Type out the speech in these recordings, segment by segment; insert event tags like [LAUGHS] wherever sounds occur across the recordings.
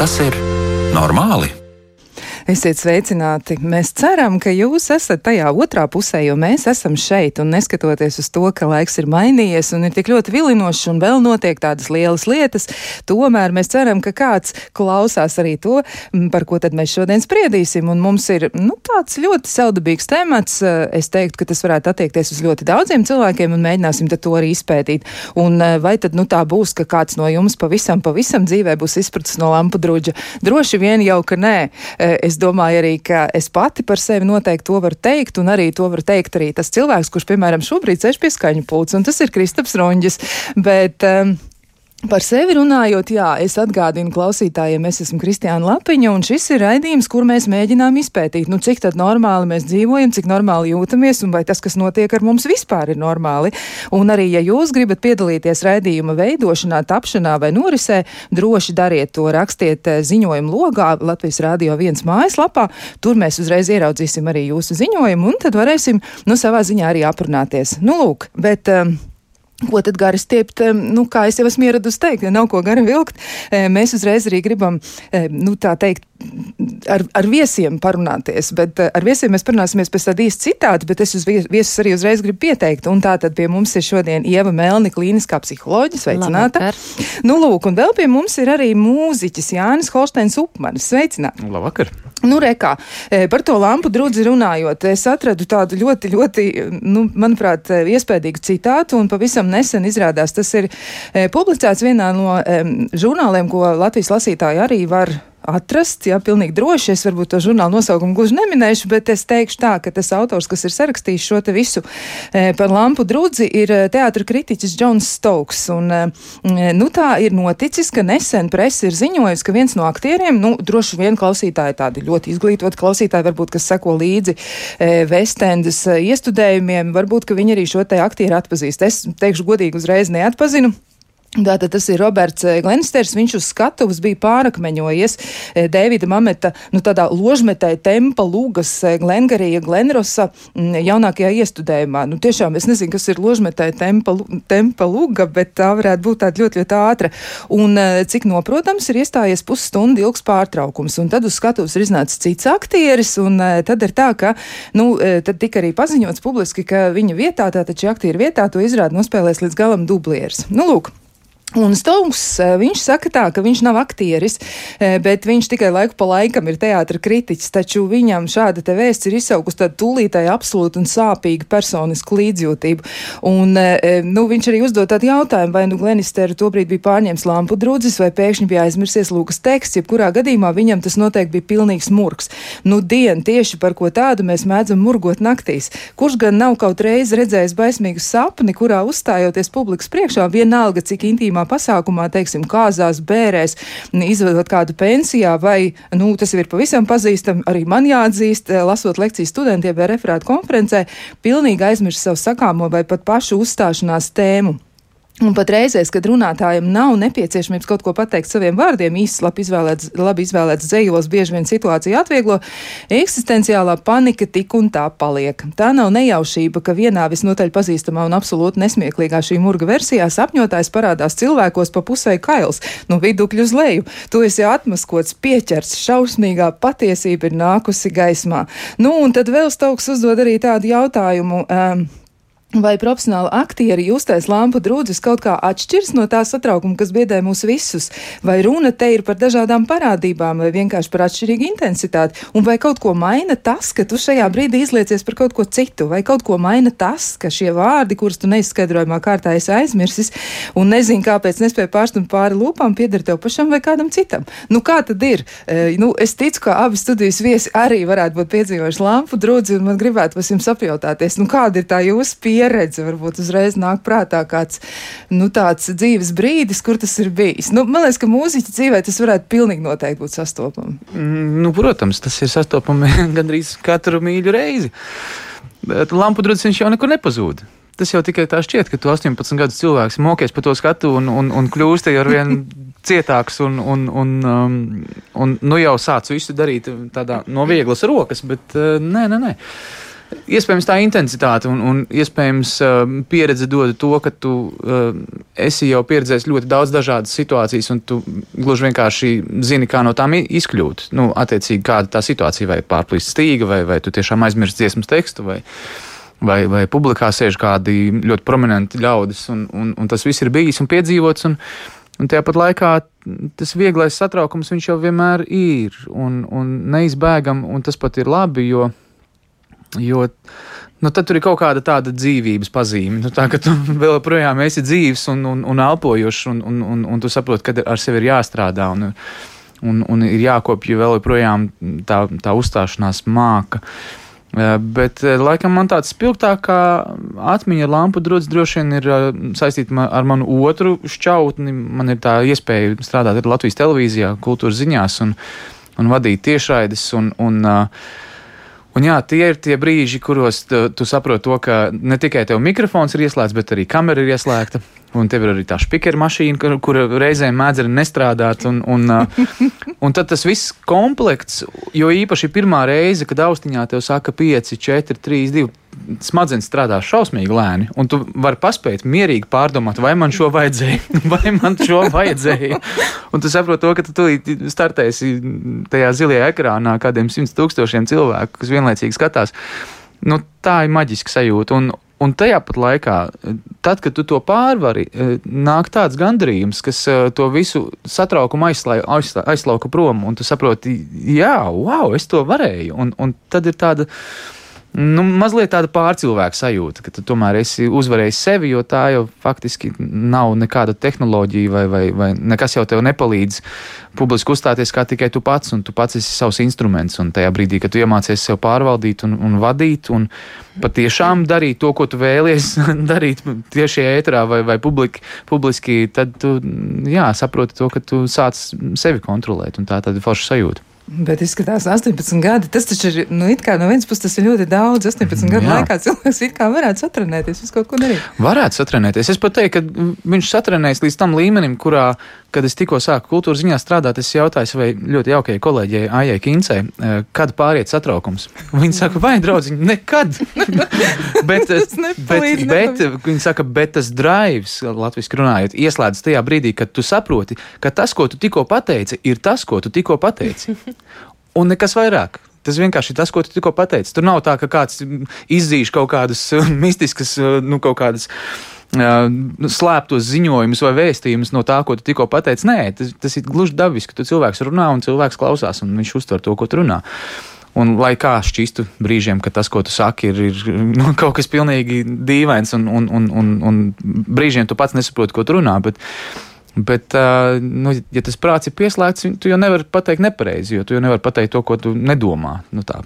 Vai tas ir normāli? Esiet sveicināti! Mēs ceram, ka jūs esat tajā otrā pusē, jo mēs esam šeit. Un neskatoties uz to, ka laiks ir mainījies un ir tik ļoti vilinošs un vēl notiek tādas lielas lietas, tomēr mēs ceram, ka kāds klausās arī to, par ko tad mēs šodien spriedīsim. Un mums ir nu, tāds ļoti saudabīgs temats. Es teiktu, ka tas varētu attiekties uz ļoti daudziem cilvēkiem un mēģināsim to arī izpētīt. Un vai tad nu, tā būs, ka kāds no jums pavisam, pavisam dzīvē būs izpratis no lampu druģa? Droši vien jau, ka nē. Es domāju arī, ka es pati par sevi noteikti to varu teikt, un arī to var teikt arī tas cilvēks, kurš, piemēram, šobrīd sēž pie skaņu pults, un tas ir Kristaps Ronģis. Bet, um, Par sevi runājot, jā, es atgādinu klausītājiem, es esmu Kristiāna Lapiņa, un šis ir raidījums, kur mēs mēģinām izpētīt, nu, cik tad normāli mēs dzīvojam, cik normāli jūtamies, un vai tas, kas notiek ar mums vispār ir normāli. Un arī, ja jūs gribat piedalīties raidījuma veidošanā, tapšanā vai norisē, droši dariet to, rakstiet eh, ziņojumu logā Latvijas Rādio 1 mājaslapā, tur mēs uzreiz ieraudzīsim arī jūsu ziņojumu, un tad varēsim, nu, savā ziņā arī aprunāties. Nu, lūk, bet. Um, Ko tad gari stiept, nu, kā es jau esmu ieradusi teikt, ja nav ko gari vilkt, mēs uzreiz arī gribam, nu, tā teikt, ar, ar viesiem parunāties, bet ar viesiem mēs parunāsimies pēc tāda īsta citāta, bet es uz viesus arī uzreiz gribu pieteikt, un tā tad pie mums ir šodien Ieva Melni, klīniskā psiholoģija, sveicināta. Nu, lūk, un vēl pie mums ir arī mūziķis Jānis Holsteins Upmanis, sveicināts. Labvakar. Nu, rekā, e, par to lampu drudzi runājot, es atradu tādu ļoti, ļoti, nu, manuprāt, e, iespējīgu citātu, un pavisam nesen izrādās tas ir e, publicēts vienā no žurnāliem, ko Latvijas lasītāji arī var atrast. Jā, pilnīgi droši. Es varbūt to žurnālu nosaukumu gluži neminēšu, bet es teikšu tā, ka tas autors, kas ir sarakstījis šo te visu e, par lampu drudzi, ir e, teātra kritiķis Džons Stokes. Un, e, nu, tā ir noticis, ka nesen presa ir ziņojusi, ka viens no aktieriem, nu, droši vien klausītāji tādi ļoti izglītoti klausītāji, varbūt, kas seko līdzi e, Vestendas e, iestudējumiem, varbūt, ka viņi arī šo te aktieru atpazīst. Es teikšu godīgi uzreiz neatpazinu. Tātad tas ir Roberts eh, Glensters, viņš uz skatuves bija pārakmeņojies eh, Dēvida Mameta, nu tādā ložmetē tempa lūgas eh, Glengarija Glenrosa mm, jaunākajā iestudējumā. Nu tiešām es nezinu, kas ir ložmetē tempa, tempa lūga, bet tā varētu būt tāda ļoti, ļoti ātra. Un cik noprotams ir iestājies pusstundu ilgs pārtraukums, un tad uz skatuves ir iznācis cits aktieris, un tad ir tā, ka, nu, tad tika arī paziņots publiski, ka viņa vietā, tātad šī aktiera vietā, to izrāda nospēlēs līdz galam dublieris. Nu, lūk. Un Stunks, eh, viņš saka tā, ka viņš nav aktieris, eh, bet viņš tikai laiku pa laikam ir teātra kritiķis, taču viņam šāda te vēsts ir izsaukusi tādu tūlītāju absolūtu un sāpīgu personisku līdzjūtību. Un, eh, nu, viņš arī uzdod tādu jautājumu, vai nu Glenisteru tobrīd bija pārņēmis lampu drudzis, vai pēkšņi bija aizmirsies Lūkas teksts, jebkurā gadījumā viņam tas noteikti bija pilnīgs murgs. Nu, dien, tieši par ko tādu mēs mēdzam murgot naktīs. Kurš gan nav kaut reiz redzējis baismīgu sapni, kurā uzstājoties publikas priekšā, vienalga cik intīmā zināmā pasākumā, teiksim, kāzās, bērēs, izvedot kādu pensijā, vai, nu, tas ir pavisam pazīstam, arī man jāatzīst, eh, lasot lekcijas studentiem vai referātu konferencē, pilnīgi aizmirst savu sakāmo vai pat pašu uzstāšanās tēmu. Un pat reizēs, kad runātājiem nav nepieciešamības kaut ko pateikt saviem vārdiem, īsts, labi izvēlēts, labi izvēlēts dzējos bieži vien situāciju atvieglo, eksistenciālā panika tik un tā paliek. Tā nav nejaušība, ka vienā visnotaļ pazīstamā un absolūti nesmieklīgā šī murga versijā sapņotājs parādās cilvēkos pa pusē kails, no vidukļu uz leju. Tu esi atmaskots, pieķers, šausmīgā patiesība ir nākusi gaismā. Nu, un tad vēl Stauks uzdod arī tādu jautājumu. Um, Vai profesionāli aktieri justais lampu drūdzis kaut kā atšķirs no tā satraukuma, kas biedē mūs visus? Vai runa te ir par dažādām parādībām, vai vienkārši par atšķirīgu intensitāti? Un vai kaut ko maina tas, ka tu šajā brīdī izliecies par kaut ko citu? Vai kaut ko maina tas, ka šie vārdi, kurus tu neizskaidrojumā kārtā esi aizmirsis un nezini, kāpēc nespēji pārstumt pāri lūpām, pieder tev pašam vai kādam citam? Nu, kā tad ir? E, nu, es ticu, ka abi studijas viesi arī varētu būt piedzīvojuši lampu drūdzi, un man gribētu jums apjautāties, nu, kāda ir tā jūsu pieeja? Pieredze, varbūt uzreiz nāk prātā kāds nu, tāds dzīves brīdis, kur tas ir bijis. Nu, man liekas, ka mūziķa dzīvē tas varētu pilnīgi noteikti būt sastopami. Mm, nu, protams, tas ir sastopami [LAUGHS] gandrīz katru mīļu reizi. Bet lampu drudziņš jau nekur nepazūd. Tas jau tikai tā šķiet, ka tu 18 gadus cilvēks mokies pa to skatu un, un, un kļūsti ar vien [LAUGHS] cietāks un, un, un, um, un nu jau sāc visu darīt tādā no vieglas rokas, bet uh, nē, nē, nē. Iespējams, tā intensitāte un, un iespējams uh, pieredze dod to, ka tu uh, esi jau pieredzējis ļoti daudz dažādas situācijas, un tu gluži vienkārši zini, kā no tām izkļūt. Nu, attiecīgi, kāda tā situācija, vai pārplīst stīga, vai, vai tu tiešām aizmirsti dziesmas tekstu. Vai, Vai, vai publikā sēž kādi ļoti prominenti ļaudis, un, un, un tas viss ir bijis un piedzīvots. Un, un tāpat laikā tas vieglais satraukums jau vienmēr ir un, un neizbēgam, un tas pat ir labi, jo Jo nu, tad tur ir kaut kāda tāda dzīvības pazīme. Nu, tā ka tu [LAUGHS] vēl joprojām esi dzīves un, un, un elpojošs, un, un, un, un tu saproti, ka ar sevi ir jāstrādā un, un, un ir jākopja vēl joprojām tā, tā uzstāšanās māka. Bet, laikam, man tāds spilgtākā atmiņa ar lampu drudzi droši vien ir saistīta ar manu otru šķautni. Man ir tā iespēja strādāt Latvijas televīzijā, kultūras ziņās un, un vadīt tiešraides. Un, un, uh, Un jā, tie ir tie brīži, kuros tu, tu saproti to, ka ne tikai tev mikrofons ir ieslēgts, bet arī kamera ir ieslēgta. Un tev ir arī tā spīķera mašīna, kur, kura reizēm mēdz arī nestrādāt. Un, un, un tad tas viss komplekts, jo īpaši pirmā reize, kad austiņā tev saka 5, 4, 3, 2, smadzenes strādā šausmīgi lēni, un tu vari paspēt mierīgi pārdomāt, vai man šo vajadzēja, [LAUGHS] vai man šo vajadzēja. Un tu saproti to, ka tu startēsi tajā zilajā ekrānā kādiem simt tūkstošiem cilvēku, kas vienlaicīgi skatās. Nu, tā ir maģiska sajūta. Un, Un tajā pat laikā, tad, kad tu to pārvari, nāk tāds gandrījums, kas to visu satraukumu aizslauka prom, un tu saproti, jā, wow, es to varēju. Un, un tad ir tāda nu, mazliet tāda pārcilvēka sajūta, ka tu tomēr esi uzvarējis sevi, jo tā jau faktiski nav nekāda tehnoloģija vai, vai, vai nekas jau tev nepalīdz publiski uzstāties kā tikai tu pats, un tu pats esi savs instruments. Un tajā brīdī, kad tu iemācies sev pārvaldīt un, un vadīt, un patiešām darīt to, ko tu vēlies [LAUGHS] darīt tieši ēterā vai, vai publiki, publiski, tad tu jā, saproti to, ka tu sāc sevi kontrolēt, un tā tad ir forša sajūta. Bet izskatās, 18 gadi. Tas taču ir, nu, kā no vienas puses tas ir ļoti daudz. 18 gadu Jā. laikā cilvēks it kā varētu satrenēties, visu kaut ko darīt. Varētu satrenēties. Es pat teiktu, ka viņš satrenējas līdz tam līmenim, kurā kad es tikko sāku kultūras ziņā strādāt, es jautāju savai ļoti jaukajai kolēģei Aijai Kincei, eh, kad pāriet satraukums. Viņa saka, vai draudziņ, nekad. [LAUGHS] bet, eh, bet, bet, viņa saka, bet tas drives, latviski runājot, ieslēdz tajā brīdī, kad tu saproti, ka tas, ko tu tikko pateici, ir tas, ko tu tikko pateici. [LAUGHS] Un nekas vairāk. Tas vienkārši ir tas, ko tu tikko pateici. Tur nav tā, ka kāds izzīš kaut kādas mistiskas, nu, kaut kādas Nu, slēptos ziņojumus vai vēstījumus no tā, ko tu tikko pateici. Nē, tas, tas ir gluži dabiski. Tu cilvēks runā un cilvēks klausās, un viņš uztver to, ko tu runā. Un, lai kā šķistu brīžiem, ka tas, ko tu saki, ir, ir nu, [LAUGHS] kaut kas pilnīgi dīvains, un, un, un, un, un brīžiem tu pats nesaproti, ko tu runā. Bet, Bet, nu, ja tas prāts ir pieslēgts, tu jau nevari pateikt nepareizi, jo tu jau nevari pateikt to, ko tu nedomā. Nu, tā.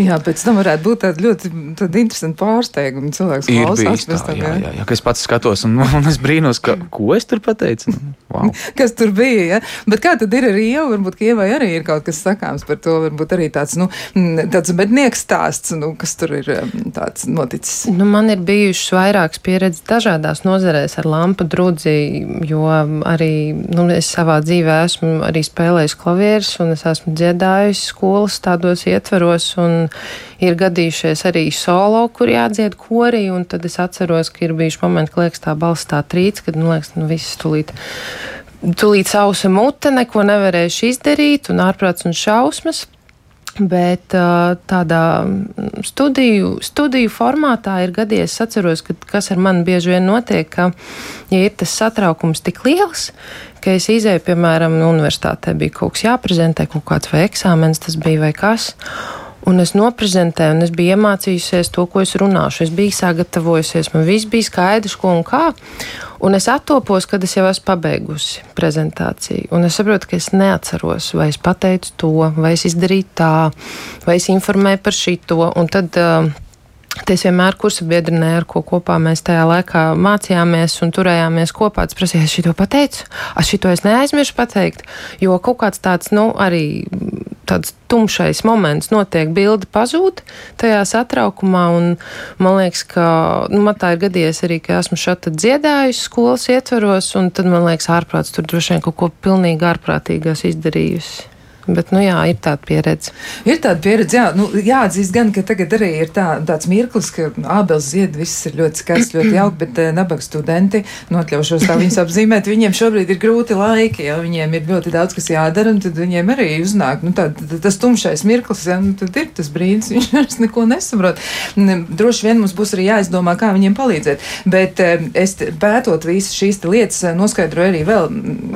Jā, pēc tam varētu būt tāda ļoti tāda interesanta pārsteiguma. Cilvēks ir bijis tā, tam, jā, jā, jā, ka es pats skatos un, [LAUGHS] un es brīnos, ka, ko es tur pateicu. Nu, wow. [LAUGHS] kas tur bija, ja? Bet kā tad ir ar Ievu? Varbūt Ievai arī ir kaut kas sakāms par to, varbūt arī tāds, nu, tāds bednieks stāsts, nu, kas tur ir tāds noticis. Nu, man ir bijušas vairākas pieredzes dažādās nozarēs ar lampu drudzi, jo arī nu, es savā dzīvē esmu arī spēlējis klavierus, un es esmu dziedājis skolas tādos ietveros, un ir gadījušies arī solo, kur jādzied korī, un tad es atceros, ka ir bijuši momenti, kad liekas tā balss tā trīc, kad, nu, liekas, nu, viss tulīt. Tūlīt sausa mute, neko nevarējuši izdarīt, un ārprāts un šausmas. Bet tādā studiju, studiju formātā ir gadījies, es atceros, ka kas ar mani bieži vien notiek, ka, ja ir tas satraukums tik liels, ka es izēju, piemēram, no universitātē bija kaut kas jāprezentē, kaut kāds vai eksāmens tas bija vai kas. Un es noprezentēju, un es biju iemācījusies to, ko es runāšu. Es biju sagatavojusies, man viss bija skaidrs, ko un kā. Un es attopos, kad es jau esmu pabeigusi prezentāciju. Un es saprotu, ka es neatceros, vai es pateicu to, vai es izdarīju tā, vai es informēju par šito. Un tad uh, Es vienmēr kursu biedrinē, ar ko kopā mēs tajā laikā mācījāmies un turējāmies kopā. Es prasīju, es šito pateicu, es šito es neaizmirsu pateikt, jo kaut kāds tāds, nu, arī tāds tumšais moments notiek, bilde pazūd tajā satraukumā, un man liekas, ka, nu, man tā ir gadījies arī, ka esmu šeit dziedājusi skolas ietveros, un tad man liekas, ārprāts tur droši vien kaut ko pilnīgi ārprātīgās izdarījusi. Bet, nu jā, ir tāda pieredze. Ir tāda pieredze, jā. Nu, jāatzīst gan, ka tagad arī ir tā, tāds mirklis, ka ābels zied, viss ir ļoti skaisti, ļoti jauki, bet uh, nabaga studenti, notļaušos tā viņus apzīmēt, viņiem šobrīd ir grūti laiki, jā, viņiem ir ļoti daudz, kas jādara, un tad viņiem arī uznāk, nu, tā, tas tumšais mirklis, jā, nu, tad ir tas brīdis, [LAUGHS] viņš vairs neko nesaprot. Droši vien mums būs arī jāizdomā, kā viņiem palīdzēt, bet uh, es pētot visas šīs lietas, noskaidroju arī vēl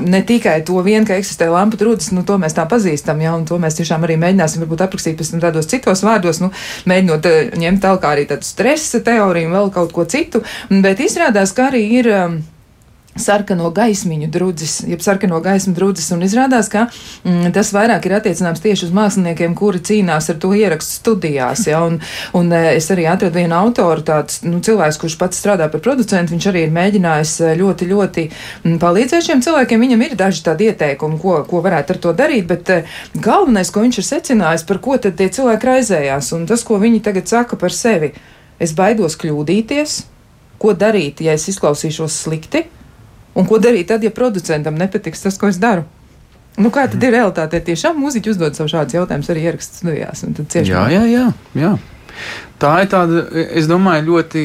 ne tikai to vien, ka eksistē lampu trūcis, nu, to mēs tā pazīstam pazīstam, ja, un to mēs tiešām arī mēģināsim varbūt aprakstīt pēc tam tādos citos vārdos, nu, mēģinot uh, ņemt tālāk arī tādu stresa teoriju un vēl kaut ko citu, bet izrādās, ka arī ir. Um, sarkano gaismiņu drudzis, jeb sarkano gaismu drudzis, un izrādās, ka mm, tas vairāk ir attiecināms tieši uz māksliniekiem, kuri cīnās ar to ierakstu studijās, ja, un, un e, es arī atradu vienu autoru, tāds, nu, cilvēks, kurš pats strādā par producentu, viņš arī ir mēģinājis e, ļoti, ļoti mm, palīdzēt šiem cilvēkiem, viņam ir daži tādi ieteikumi, ko, ko varētu ar to darīt, bet e, galvenais, ko viņš ir secinājis, par ko tad tie cilvēki raizējās, un tas, ko viņi tagad saka par sevi, es baidos kļūdīties, ko darīt, ja es izklausīšos slikti, Un ko darīt tad, ja producentam nepatiks tas, ko es daru? Nu, kā tad ir realitāte? Tiešām mūziķi uzdod sev šādus jautājumus arī ierakstu studijās. Jā, jā, jā, jā. Tā ir tāda, es domāju, ļoti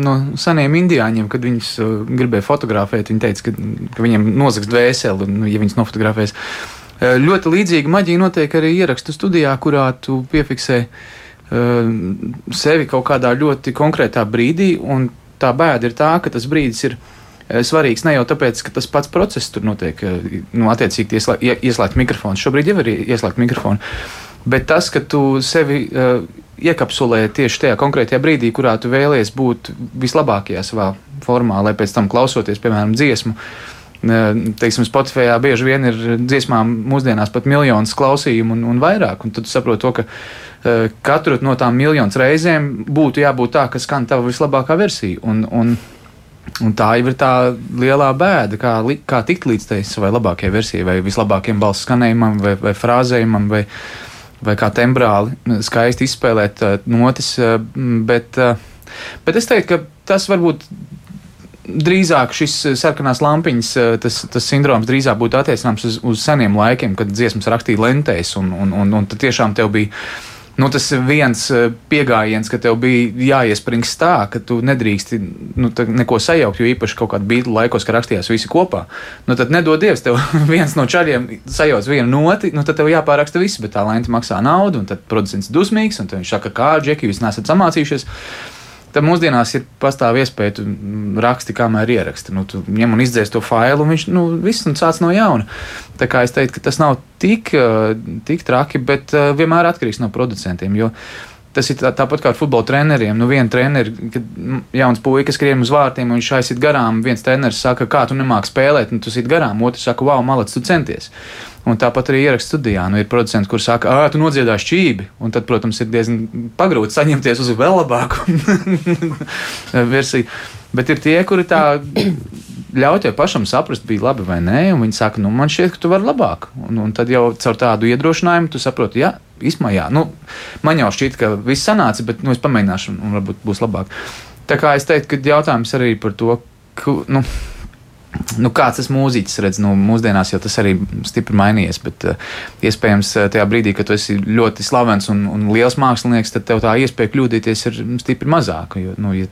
no seniem indiāņiem, kad viņus uh, gribēja fotografēt. Viņi teica, ka, ka viņiem nozags dvēseli, nu, ja viņas nofotografēs. Uh, ļoti līdzīga maģija notiek arī ierakstu studijā, kurā tu piefiksē uh, sevi kaut kādā ļoti konkrētā brīdī, un tā bēda ir tā, ka tas brīdis ir ielikās svarīgs ne jau tāpēc, ka tas pats process tur notiek, eh, nu, attiecīgi ieslēgt, ieslēgt mikrofonu. Šobrīd jau ir ieslēgt mikrofonu. Bet tas, ka tu sevi uh, iekapsulē tieši tajā konkrētajā brīdī, kurā tu vēlies būt vislabākajā savā formā, lai pēc tam klausoties, piemēram, dziesmu, uh, teiksim, Spotify bieži vien ir dziesmām mūsdienās pat miljonus klausījumu un, un vairāk. Un tad saproti to, ka katru no tām miljonus reizēm būtu jābūt tā, ka skan tava vislabākā versija. Un, un, Un tā jau ir tā lielā bēda, kā, kā tikt līdz tai savai labākajai versijai, vai vislabākajam balss skanējumam, vai, vai frāzējumam, vai, vai kā tembrāli skaisti izspēlēt uh, notis. Uh, bet, uh, bet es teiktu, ka tas varbūt drīzāk šis sarkanās lampiņas, tas, tas sindroms drīzāk būtu attiecināms uz, uz seniem laikiem, kad dziesmas rakstīja lentēs, un, un, un, un tad tiešām tev bija nu, tas viens eh, pieejams, ka tev bija jāiesprings tā, ka tu nedrīksti nu, neko sajaukt, jo īpaši kaut kādā brīdī laikos, kad rakstījās visi kopā. Nu, tad nedod Dievs, tev [LAUGHS] viens no čaļiem sajauc vienu noti, nu, tad tev jāpāraksta viss, bet tā lenta maksā naudu, un tad producents dusmīgs, un viņš saka, kā džeki, jūs nesat samācījušies. Tad mūsdienās ir pastāv iespēja, tu raksti, kamēr ieraksti. Nu, tu ņem un izdzēs to failu, un viņš nu, viss un sāc no jauna. Tā kā es teiktu, ka tas nav tik, eh, tik traki, bet eh, vienmēr atkarīgs no producentiem. Jo Tas ir tā, tāpat kā ar futbola treneriem. Nu, viena treneri, kad jauns puisis skrien uz vārtiem, un viņš aiziet garām. Viens treneris saka, kā tu nemāki spēlēt, un tu sit garām. Otrs saka, wow, malacis, tu centies. Un tāpat arī ierakstā studijā. Nu, ir producenti, kuriem saka, ah, tu nodziedāsi čībi. Un tad, protams, ir diezgan pagrūti saņemties uz vēl labāku [LAUGHS] versiju. Bet ir tie, kuri tā [CLEARS THROAT] ļauj tev pašam saprast, bija labi vai nē. Viņi saka, nu, man šķiet, ka tu vari labāk. Un, un tad jau caur tādu iedrošinājumu tu saproti, jā, īstenībā, jā, nu, man jau šķiet, ka viss sanāca, bet nu, es pamēģināšu, un, un varbūt būs labāk. Tā kā es teiktu, ka jautājums arī par to, ka, nu, nu, kāds tas mūziķis redz, nu, mūsdienās jau tas arī stipri mainījies. Bet, uh, iespējams, tajā brīdī, kad tu esi ļoti slavens un, un liels mākslinieks, tad tev tā iespēja kļūdīties ir stipri mazāka. Jo, nu, ja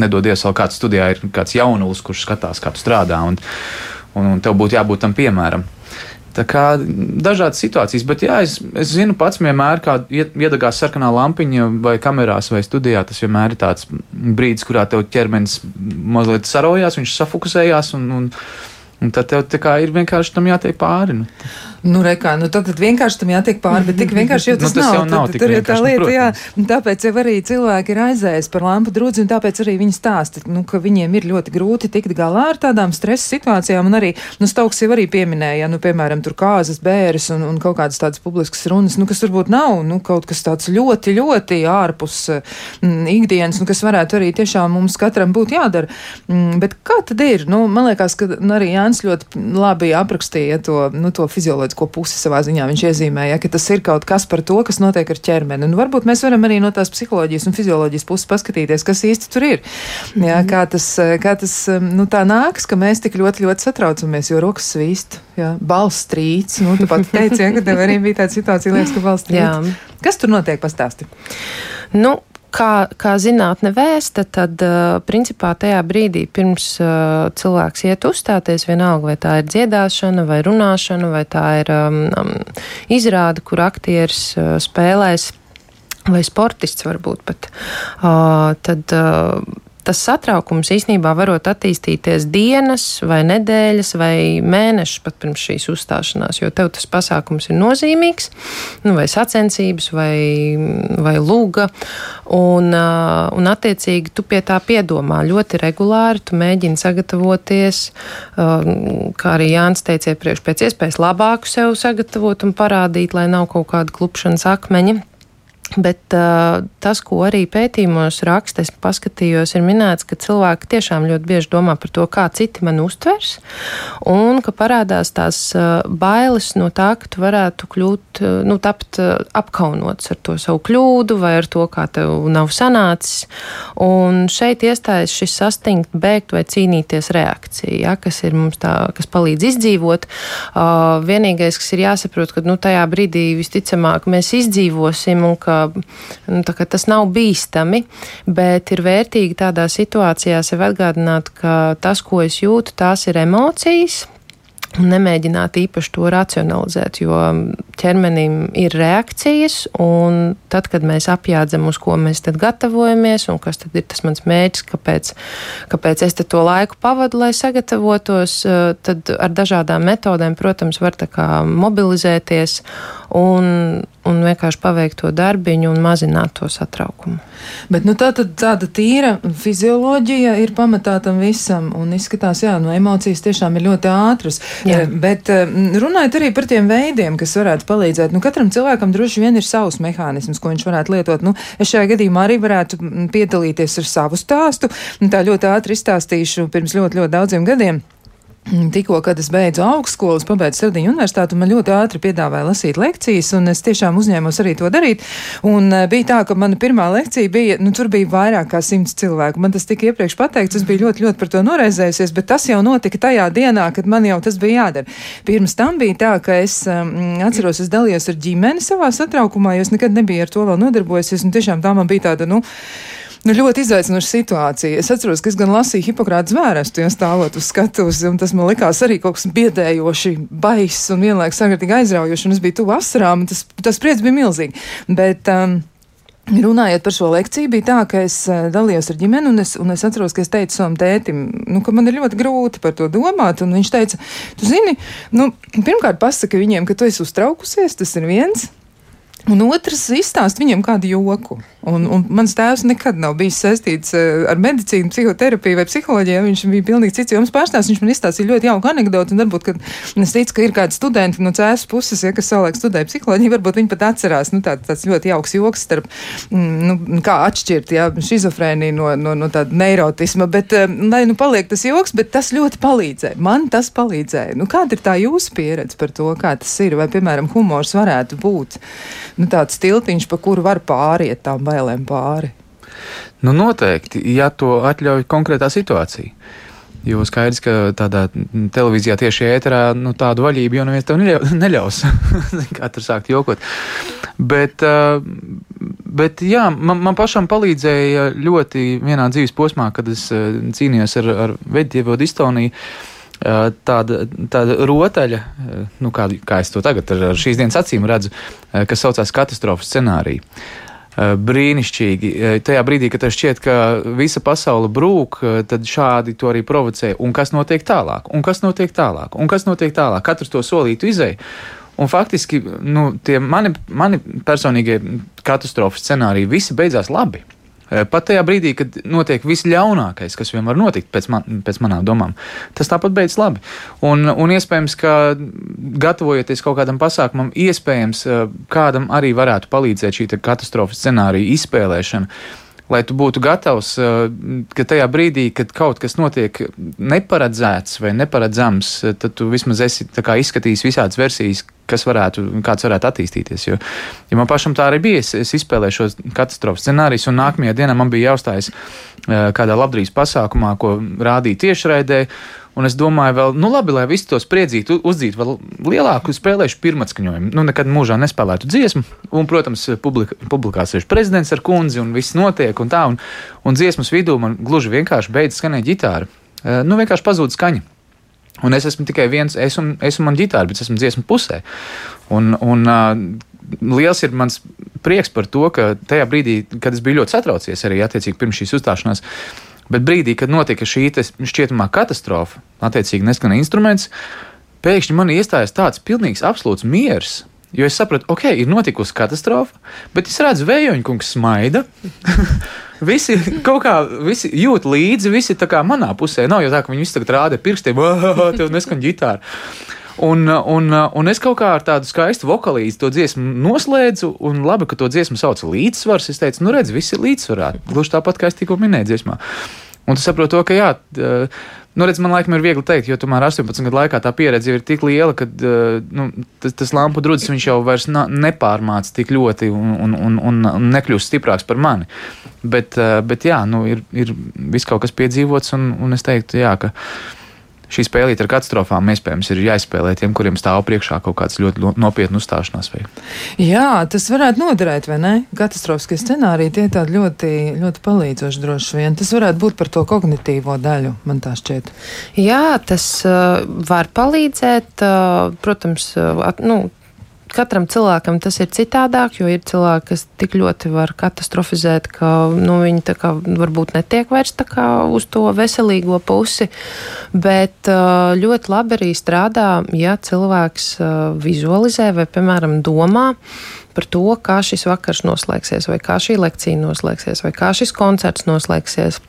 nedodies vēl kāds studijā, ir kāds jaunulis, kurš skatās, kā tu strādā, un, un, un tev būtu jābūt tam piemēram. Tā kā dažādas situācijas, bet jā, es, es zinu pats vienmēr, kad iedegās sarkanā lampiņa vai kamerās vai studijā, tas vienmēr ir tāds brīdis, kurā tev ķermenis mazliet sarojās, viņš safokusējās un, un, un tad tev ir vienkārši tam jātiek pāri. Nu. Nu, rekā, nu, tad, tad vienkārši tam jātiek pāri, bet tik vienkārši jau tas, [LAUGHS] nu, tas nav. nav tad, tur ir tā lieta, jā. Tāpēc jau arī cilvēki ir aizējis par lampu drudzi, un tāpēc arī viņi stāsta, nu, ka viņiem ir ļoti grūti tikt galā ar tādām stresa situācijām, un arī, nu, Stauks jau arī pieminēja, nu, piemēram, tur kāzas, bēres un, un kaut kādas tādas publiskas runas, nu, kas varbūt nav, nu, kaut kas tāds ļoti, ļoti ārpus mm, ikdienas, un kas varētu arī tiešām mums katram būt jādara. Mm, bet kā tad ir? Nu, man liekas, ka nu, arī Jānis ļoti labi aprakstīja to, nu, to fizioloģiju ko pusi savā ziņā viņš iezīmēja, ka tas ir kaut kas par to, kas notiek ar ķermeni. Un varbūt mēs varam arī no tās psiholoģijas un fizioloģijas puses paskatīties, kas īsti tur ir. Jā, kā tas, kā tas nu, tā nāks, ka mēs tik ļoti, ļoti satraucamies, jo rokas svīst, jā, balss strīds. Nu, tu pat teici, ja, ka tev arī bija tāda situācija, liekas, ka balss strīds. Kas tur notiek, pastāsti? Nu, kā, kā zinātne vēsta, tad uh, principā tajā brīdī, pirms uh, cilvēks iet uzstāties, vienalga vai tā ir dziedāšana, vai runāšana, vai tā ir um, um, izrāde, kur aktieris uh, spēlēs, vai sportists varbūt pat, uh, tad. Uh, tas satraukums īsnībā varot attīstīties dienas, vai nedēļas, vai mēnešus pat pirms šīs uzstāšanās, jo tev tas pasākums ir nozīmīgs, nu, vai sacensības, vai, vai lūga, un, un attiecīgi tu pie tā piedomā ļoti regulāri, tu mēģini sagatavoties, kā arī Jānis teica iepriekš, pēc iespējas labāku sev sagatavot un parādīt, lai nav kaut kāda klupšanas akmeņa. Bet uh, tas, ko arī pētījumos raksta, es paskatījos, ir minēts, ka cilvēki tiešām ļoti bieži domā par to, kā citi mani uztvers, un ka parādās tās uh, bailes no tā, ka tu varētu kļūt, uh, nu, tapt uh, apkaunots ar to savu kļūdu vai ar to, kā tev nav sanācis. Un šeit iestājas šis sastingt, bēgt vai cīnīties reakcija, ja, kas ir mums tā, kas palīdz izdzīvot. Uh, vienīgais, kas ir jāsaprot, ka nu, tajā brīdī visticamāk mēs izdzīvosim un ka nu, tas nav bīstami, bet ir vērtīgi tādā situācijā sev atgādināt, ka tas, ko es jūtu, tās ir emocijas. Nemēģināt īpaši to racionalizēt, jo ķermenim ir reakcijas, un tad, kad mēs apjādzam, uz ko mēs tad gatavojamies, un kas tad ir tas mans mērķis, kāpēc, kāpēc es to laiku pavadu, lai sagatavotos, eh, tad ar dažādām metodēm, protams, var tā kā mobilizēties un, un vienkārši paveikt to darbiņu un mazināt to satraukumu. Bet nu, tā tad tāda tīra fizioloģija ir pamatā tam visam, un izskatās, jā, no emocijas tiešām ir ļoti ātras. Jā. Eh, bet eh, runājot arī par tiem veidiem, kas varētu palīdzēt, nu katram cilvēkam droši vien ir savs mehānisms, ko viņš varētu lietot. Nu, es šajā gadījumā arī varētu piedalīties ar savu stāstu. Tā ļoti ātri izstāstīšu pirms ļoti, ļoti daudziem gadiem. Mm, tikko, kad es beidzu augstskolu, pabeidzu Sardiņu universitāti, man ļoti ātri piedāvāja lasīt lekcijas, un es tiešām uzņēmos arī to darīt. Un uh, bija tā, ka mana pirmā lekcija bija, nu, tur bija vairāk kā simts cilvēku. Man tas tika iepriekš pateikts, es biju ļoti, ļoti par to noraizējusies, bet tas jau notika tajā dienā, kad man jau tas bija jādara. Pirms tam bija tā, ka es um, atceros, es dalījos ar ģimeni savā satraukumā, jo es nekad nebiju ar to vēl nodarbojusies, un tiešām tā man bija tāda, nu, Nu, ļoti izaicinoša situācija. Es atceros, ka es gan lasīju Hipokrāta zvērestu, ja stāvot uz skatuves, un tas man likās arī kaut kas biedējoši, baiss un vienlaikus sagatīgi aizraujoši, un es biju tuvu asarām, un tas, tas prieks bija milzīgi. Bet, um, Runājot par šo lekciju, bija tā, ka es uh, dalījos ar ģimeni, un es, un es atceros, ka es teicu savam tētim, nu, ka man ir ļoti grūti par to domāt. Viņš teica, tu zini, nu, pirmkārt, pasaki viņiem, ka tu esi uztraukusies, tas ir viens. Un otrs izstāst viņam kādu joku. Un, un mans tēvs nekad nav bijis saistīts uh, ar medicīnu, psihoterapiju vai psiholoģiju. Viņš bija pilnīgi cits joms pārstāvs. Viņš man izstāstīja ļoti jauku anekdoti. Varbūt, kad es ticu, ka ir kādi studenti no cēlus puses, ja, kas savulaik studēja psiholoģiju, varbūt viņi pat atcerās nu, tā, tāds ļoti jauks joks starp, mm, nu, kā atšķirt ja, šizofrēniju no, no, no tāda neirotisma. Bet, uh, lai nu paliek tas joks, bet tas ļoti palīdzēja. Man tas palīdzēja. Nu, kāda ir tā jūsu pieredze par to, kā tas ir? Vai, piemēram, humors varētu būt? Nu, tāds tiltiņš, pa kuru var pāriet tām bailēm pāri. Nu, noteikti, ja to atļauj konkrētā situācija. Jo skaidrs, ka tādā televīzijā tieši ēterā nu, tādu vaļību jau neviens tev [LAUGHS] neļaus. [LAUGHS] Tur sākt jokot. Bet, uh, bet jā, man, man pašam palīdzēja ļoti vienā dzīves posmā, kad es uh, cīnījos ar, ar veģetīvo distoniju tāda, tāda rotaļa, nu, kā, kā es to tagad ar šīs dienas acīm redzu, kas saucās katastrofas scenārija. Brīnišķīgi. Tajā brīdī, kad šķiet, ka visa pasaule brūk, tad šādi to arī provocē. Un kas notiek tālāk? Un kas notiek tālāk? Un kas notiek tālāk? Katrs to solītu izēju. Un faktiski nu, tie mani, mani personīgie katastrofu scenāriji visi beidzās labi. Eh, pat tajā brīdī, kad notiek viss ļaunākais, kas vien var notikt pēc, man, pēc manām domām, tas tāpat beidzas labi. Un, un iespējams, ka gatavojoties kaut kādam pasākumam, iespējams, eh, kādam arī varētu palīdzēt šī katastrofas scenārija izspēlēšana. Lai tu būtu gatavs, eh, ka tajā brīdī, kad kaut kas notiek neparedzēts vai neparedzams, tad tu vismaz esi izskatījis visādas versijas, kas varētu, kāds varētu attīstīties. Jo, ja man pašam tā arī bija, es, es izspēlēju šo katastrofu scenāriju, un nākamajā dienā man bija jāuzstājas kādā labdarības pasākumā, ko rādīja tiešraidē. Un es domāju, vēl, nu, labi, lai visi to spriedzītu, uzdzītu vēl lielāku spēlēšu pirmatskaņojumu. Nu, nekad mūžā nespēlētu dziesmu. Un, protams, publika, publikā sēž prezidents ar kundzi, un viss notiek, un tā. Un, un dziesmas vidū man gluži vienkārši beidz skanēt ģitāra. Nu, vienkārši pazūd skaņa. Un es esmu tikai viens, es un, es un man ģitāra, bet es esmu dziesmu pusē. Un, un uh, liels ir mans prieks par to, ka tajā brīdī, kad es biju ļoti satraucies arī attiecīgi pirms šīs uzstāšanās, bet brīdī, kad notika šī šķietamā katastrofa, attiecīgi neskan instruments, pēkšņi man iestājās tāds pilnīgs absolūts miers. Jo es sapratu, ok, ir notikusi katastrofa, bet es redzu, vējoņa kungs smaida. [LAUGHS] visi kaut kā visi jūt līdzi, visi tā kā manā pusē. Nav jau tā, ka viņi visi tagad rāda pirkstiem, [LAUGHS] ah, tev neskan ģitāra. Un, un, un es kaut kā ar tādu skaistu vokālīzi to dziesmu noslēdzu, un labi, ka to dziesmu sauc līdzsvars. Es teicu, nu redz, visi ir līdzsvarā. Gluži tāpat, kā es tikko minēju dziesmā. Un tu saproti to, ka jā. Nu, redz, man laikam ir viegli pateikt, jo tomēr 18 gadu laikā tā pieredze ir tik liela, ka nu, tas, tas lampu drudzis jau vairs nepārmāca tik ļoti un, un, un, un nekļūst stiprāks par mani. Bet, bet jā, nu, ir, ir viss kaut kas piedzīvots, un, un es teiktu, jā, ka šī spēlīte ar katastrofām iespējams ir jāizspēlē tiem, kuriem stāv priekšā kaut kāds ļoti nopietns uzstāšanās. Vai? Jā, tas varētu noderēt, vai ne? Katastrofiskie scenāriji tie tādi ļoti, ļoti palīdzoši droši vien. Tas varētu būt par to kognitīvo daļu, man tā šķiet. Jā, tas uh, var palīdzēt. Uh, protams, uh, at, nu, katram cilvēkam tas ir citādāk, jo ir cilvēki, kas tik ļoti var katastrofizēt, ka nu, viņi kā, varbūt netiek vairs uz to veselīgo pusi. Bet ļoti labi arī strādā, ja cilvēks vizualizē vai, piemēram, domā par to, kā šis vakars noslēgsies, vai kā šī lekcija noslēgsies, vai kā šis koncerts noslēgsies.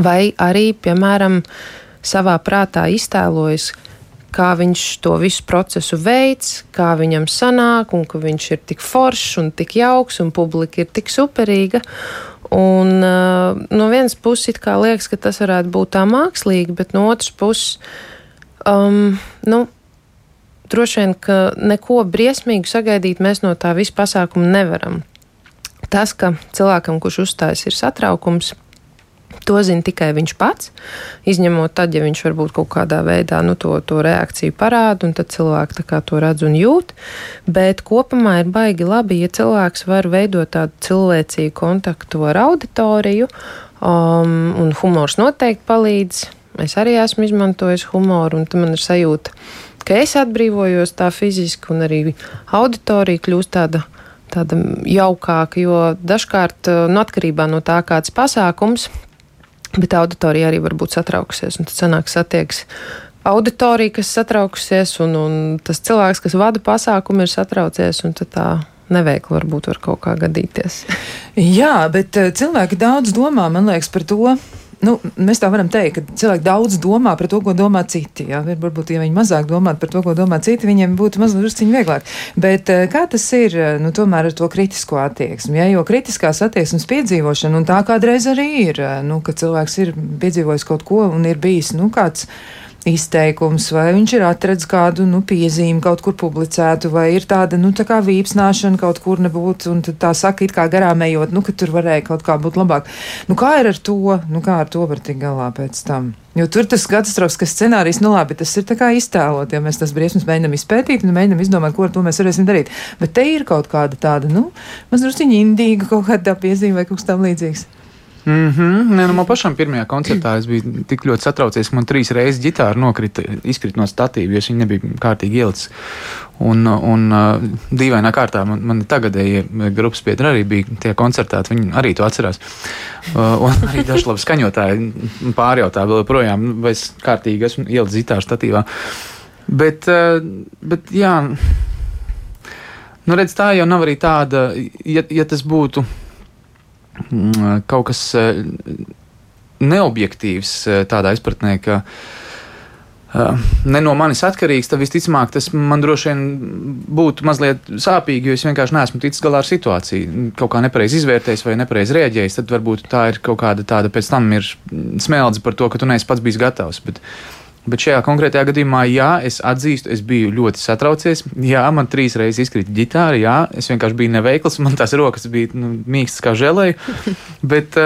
Vai arī, piemēram, savā prātā iztēlojas, kā viņš to visu procesu veids, kā viņam sanāk, un ka viņš ir tik foršs un tik jauks, un publika ir tik superīga. Un, uh, no vienas puses, kā liekas, ka tas varētu būt tā mākslīgi, bet no otras puses, um, nu, droši vien, ka neko briesmīgu sagaidīt mēs no tā visa pasākuma nevaram. Tas, ka cilvēkam, kurš uzstājas, ir satraukums, To zina tikai viņš pats, izņemot tad, ja viņš varbūt kaut kādā veidā nu, to, to reakciju parāda, un tad cilvēki to redz un jūt. Bet kopumā ir baigi labi, ja cilvēks var veidot tādu cilvēcīgu kontaktu ar auditoriju, um, un humors noteikti palīdz. Es arī esmu izmantojis humoru, un man ir sajūta, ka es atbrīvojos tā fiziski, un arī auditorija kļūst tāda tāda jaukāka, jo dažkārt, nu, atkarībā no tā, kāds pasākums, Bet auditorija arī var būt satraukusies, un tad sanāks attieksme auditorija, kas satraukusies, un, un tas cilvēks, kas vada pasākumu, ir satraucies, un tā neveikli varbūt var kaut kā gadīties. [LAUGHS] Jā, bet eh, cilvēki daudz domā, man liekas, par to, nu, mēs tā varam teikt, ka cilvēki daudz domā par to, ko domā citi. Jā, varbūt, ja viņi mazāk domātu par to, ko domā citi, viņiem būtu mazliet vieglāk. Bet eh, kā tas ir eh, nu, tomēr ar to kritisko attieksmi? Jā, jo kritiskās attieksmes piedzīvošana, un tā kādreiz arī ir, eh, nu, ka cilvēks ir piedzīvojis kaut ko un ir bijis nu, kāds izteikums, vai viņš ir atradzis kādu nu, piezīmi kaut kur publicētu, vai ir tāda nu, tā kā vīpsnāšana kaut kur nebūtu, un tā saka, it kā garām ejot, nu, ka tur varēja kaut kā būt labāk. Nu, kā ir ar to? Nu, kā ar to var tikt galā pēc tam? Jo tur tas katastrofisks scenārijs, nu labi, tas ir tā kā iztēlot, ja mēs tas briesmas mēģinam izpētīt, nu mēģinam izdomāt, ko ar to mēs varēsim darīt. Bet te ir kaut kāda tāda, nu, mazliet indīga kaut kāda piezīme vai kaut kas tam līdzīgs. Mm -hmm. Nē, nu, man pašam pirmajā koncertā es biju tik ļoti satraucies, ka man trīs reizes ģitāra nokrita, izkrita no statīva, jo viņa nebija kārtīgi ielicis. Un, un dīvainā kārtā man, man tagadējie grupas biedri arī bija tie koncertēti, viņi arī to atcerās. Un arī daži labi skaņotāji pārjautā vēl joprojām, vai es kārtīgi esmu ielicis ģitāru statīvā. Bet, bet jā, nu redz, tā jau nav arī tāda, ja, ja tas būtu kaut kas eh, neobjektīvs eh, tādā izpratnē, ka eh, ne no manis atkarīgs, tad visticamāk tas man droši vien būtu mazliet sāpīgi, jo es vienkārši neesmu ticis galā ar situāciju. Kaut kā nepareizi izvērtējis vai nepareizi rēģējis, tad varbūt tā ir kaut kāda tāda pēc tam ir smeldze par to, ka tu neesi pats bijis gatavs. Bet, Bet šajā konkrētajā gadījumā, jā, es atzīstu, es biju ļoti satraucies. Jā, man trīs reizes izkrita ģitāra, jā, es vienkārši biju neveikls, man tās rokas bija nu, mīkstas kā žēlēji. [LAUGHS] Bet,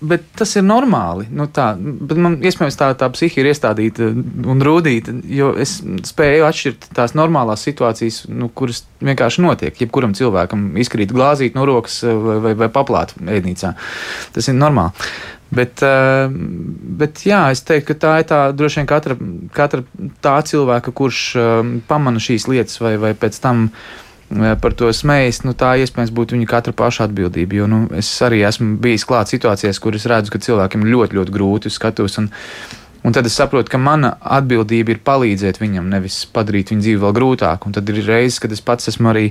bet tas ir normāli. Nu, tā, man iespējams tā, tā psihi ir iestādīta un rūdīta, jo es spēju atšķirt tās normālās situācijas, nu, kuras vienkārši notiek. Jebkuram cilvēkam izkrīt glāzīt no rokas vai, vai, vai paplāt ēdnīcā. Tas ir normāli. Bet, eh, bet jā, es teiktu, ka tā ir tā droši vien katra, katra tā cilvēka, kurš eh, pamana šīs lietas vai, vai pēc tam eh, par to smējas, nu, tā iespējams būtu viņa katra paša atbildība. Jo nu, es arī esmu bijis klāt situācijās, kur es redzu, ka cilvēkiem ļoti, ļoti grūti skatos. Un, un tad es saprotu, ka mana atbildība ir palīdzēt viņam, nevis padarīt viņu dzīvi vēl grūtāku. Un tad ir reizes, kad es pats esmu arī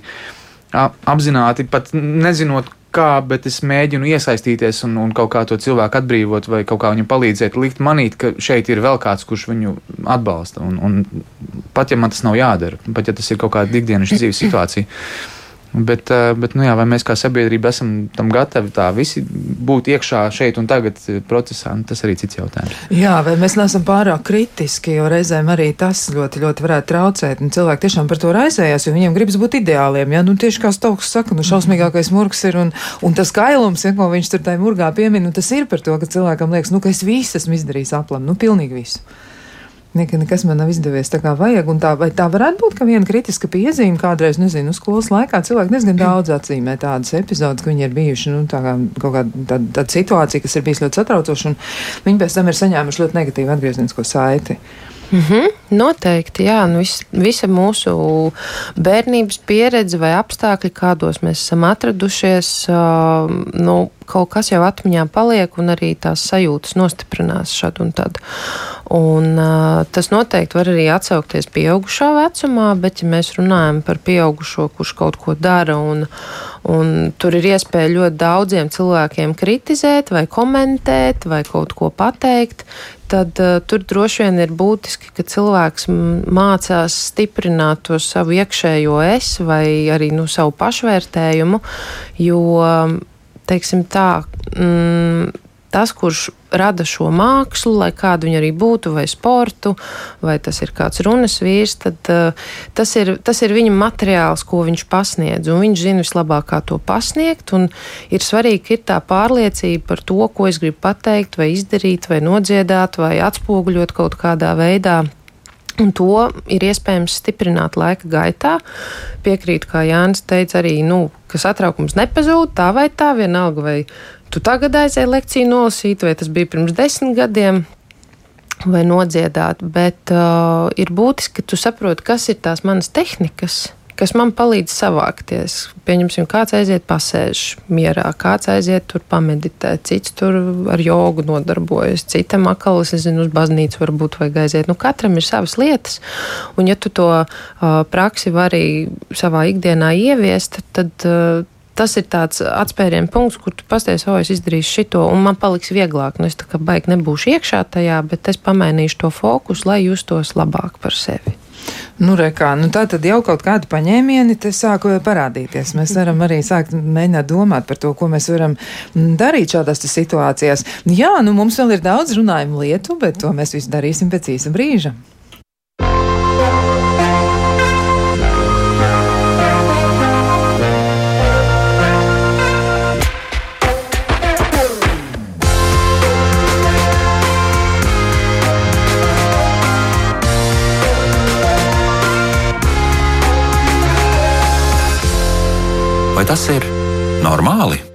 apzināti, pat nezinot, kā, bet es mēģinu iesaistīties un, un kaut kā to cilvēku atbrīvot vai kaut kā viņam palīdzēt, likt manīt, ka šeit ir vēl kāds, kurš viņu atbalsta. Un, un pat ja man tas nav jādara, pat ja tas ir kaut kāda ikdienas dzīves situācija. Bet, eh, bet nu jā, vai mēs kā sabiedrība esam tam gatavi tā visi būt iekšā šeit un tagad eh, procesā, nu, tas arī cits jautājums. Jā, vai mēs neesam pārāk kritiski, jo reizēm arī tas ļoti, ļoti varētu traucēt. Un cilvēki tiešām par to raizējās, jo viņiem gribas būt ideāliem. Ja? Nu, tieši kā Stauks saka, nu šausmīgākais murgs ir un, un tas kailums, ja, ko viņš tur tajā murgā piemin, nu, tas ir par to, ka cilvēkam liekas, nu, ka es visu esmu izdarījis aplam, nu pilnīgi visu. Nika, nekas man nav izdevies tā kā vajag. Tā, vai tā varētu būt, ka viena kritiska piezīme kādreiz, nezinu, skolas laikā cilvēki diezgan daudz atzīmē tādas epizodes, ka viņi ir bijuši, nu, tā kā kaut kāda tāda, tāda situācija, kas ir bijis ļoti satraucoša, un viņi pēc tam ir saņēmuši ļoti negatīvu atgrieznisko saiti. Mm -hmm, noteikti, jā. Nu, vis, visa mūsu bērnības pieredze vai apstākļi, kādos mēs esam atradušies, uh, nu, kaut kas jau atmiņā paliek, un arī tās sajūtas nostiprinās šad un tad. Un, uh, tas noteikti var arī atsaukties pieaugušā vecumā, bet, ja mēs runājam par pieaugušo, kurš kaut ko dara, un, un tur ir iespēja ļoti daudziem cilvēkiem kritizēt, vai komentēt, vai kaut ko pateikt, tad uh, tur droši vien ir būtiski, ka cilvēks mācās stiprināt to savu iekšējo es vai arī nu, savu pašvērtējumu, jo, teiksim tā, mm, tas, kurš rada šo mākslu, lai kādu viņa arī būtu, vai sportu, vai tas ir kāds runas vīrs, tad uh, tas, ir, tas ir viņa materiāls, ko viņš pasniedz. Viņš zina vislabāk, kā to pasniegt. Ir svarīgi, ka ir tā pārliecība par to, ko es gribu pateikt, vai izdarīt, vai nodziedāt, vai atspoguļot kaut kādā veidā. Un to ir iespējams stiprināt laika gaitā. Piekrītu, kā Jānis teica, arī, nu, ka satraukums nepazūd tā vai tā, vienalga vai tu tagad aizēji lekciju nolasīt, vai tas bija pirms desmit gadiem. Vai nodziedāt, bet uh, ir būtiski, ka tu saproti, kas ir tās manas tehnikas, kas man palīdz savākties. Pieņemsim, kāds aiziet pasēž mierā, kāds aiziet tur pameditēt, cits tur ar jogu nodarbojas, citam akalis, es zinu, uz baznīcu varbūt vajag aiziet. Nu, katram ir savas lietas, un ja tu to uh, praksi vari savā ikdienā ieviest, tad. Uh, tas ir tāds atspērienu punkts, kur tu pasties, o, es izdarīšu šito, un man paliks vieglāk. Nu, es tā kā baigi nebūšu iekšā tajā, bet es pamainīšu to fokusu, lai justos labāk par sevi. Nu, rekā, nu tā tad jau kaut kādi paņēmieni te sāk parādīties. Mēs varam arī sākt mēģināt domāt par to, ko mēs varam darīt šādās situācijās. Jā, nu mums vēl ir daudz runājumu lietu, bet to mēs visu darīsim pēc īsa brīža. Vai tas ir normāli?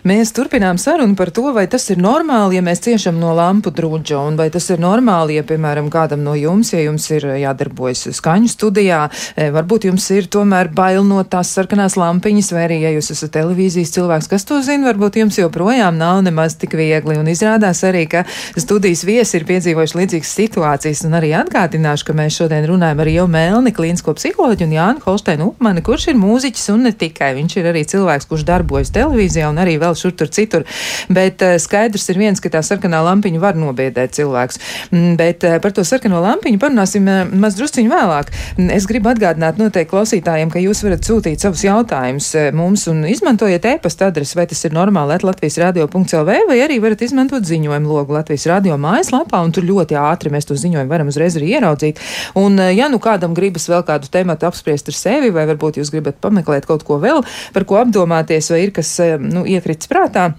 Mēs turpinām sarunu par to, vai tas ir normāli, ja mēs ciešam no lampu drūģa, un vai tas ir normāli, ja, piemēram, kādam no jums, ja jums ir jādarbojas skaņu studijā, e, varbūt jums ir tomēr bail no tās sarkanās lampiņas, vai arī, ja jūs esat televīzijas cilvēks, kas to zina, varbūt jums joprojām nav nemaz tik viegli, un izrādās arī, ka studijas viesi ir piedzīvojuši līdzīgas situācijas, un arī atgādināšu, ka mēs šodien runājam ar jau Melni, klīnisko psiholoģu un Jānu Holsteinu Upmani, kurš ir mūziķis un ne tikai, viņš ir arī cilvēks, kurš darbojas televīzijā un arī vēl vēl šur tur citur. Bet uh, skaidrs ir viens, ka tā sarkanā lampiņa var nobiedēt cilvēkus. Mm, bet uh, par to sarkano lampiņu parunāsim uh, maz drusciņu vēlāk. Mm, es gribu atgādināt noteikti klausītājiem, ka jūs varat sūtīt savus jautājumus mums un izmantojiet e-pasta adresi, vai tas ir normāli Latvijas radio.lv, vai arī varat izmantot ziņojumu logu Latvijas radio mājaslapā, un tur ļoti ātri mēs to ziņojumu varam uzreiz arī ieraudzīt. Un, ja nu kādam gribas vēl kādu tematu apspriest ar sevi, vai varbūt jūs gribat pameklēt kaut ko vēl, par ko apdomāties, vai ir kas nu, iekrits prātā.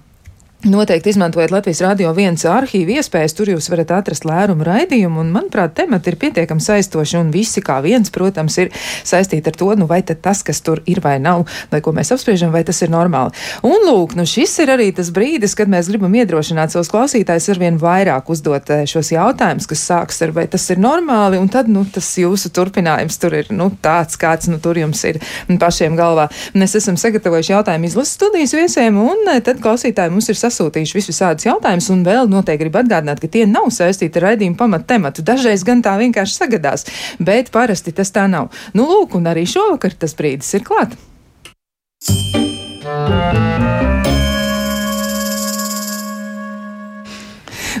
Noteikti izmantojot Latvijas Rādio 1 arhīvu iespējas, tur jūs varat atrast lērumu raidījumu, un, manuprāt, temati ir pietiekami saistoši, un visi kā viens, protams, ir saistīti ar to, nu, vai tas, kas tur ir vai nav, vai ko mēs apspriežam, vai tas ir normāli. Un, lūk, nu, šis ir arī tas brīdis, kad mēs gribam iedrošināt savus klausītājus arvien vairāk uzdot eh, šos jautājumus, kas sāks ar, vai tas ir normāli, un tad, nu, tas jūsu turpinājums tur ir, nu, tāds, kāds, nu, tur jums ir pašiem galvā. Mēs esam sagatavojuši jautājumu izlases studijas viesiem, un eh, tad klausītāji mums ir sasaukuši sasūtījuši visus šādus jautājumus, un vēl noteikti gribu atgādināt, ka tie nav saistīti ar raidījumu pamatu tematu. Dažreiz gan tā vienkārši sagadās, bet parasti tas tā nav. Nu, lūk, un arī šovakar tas brīdis ir klāt.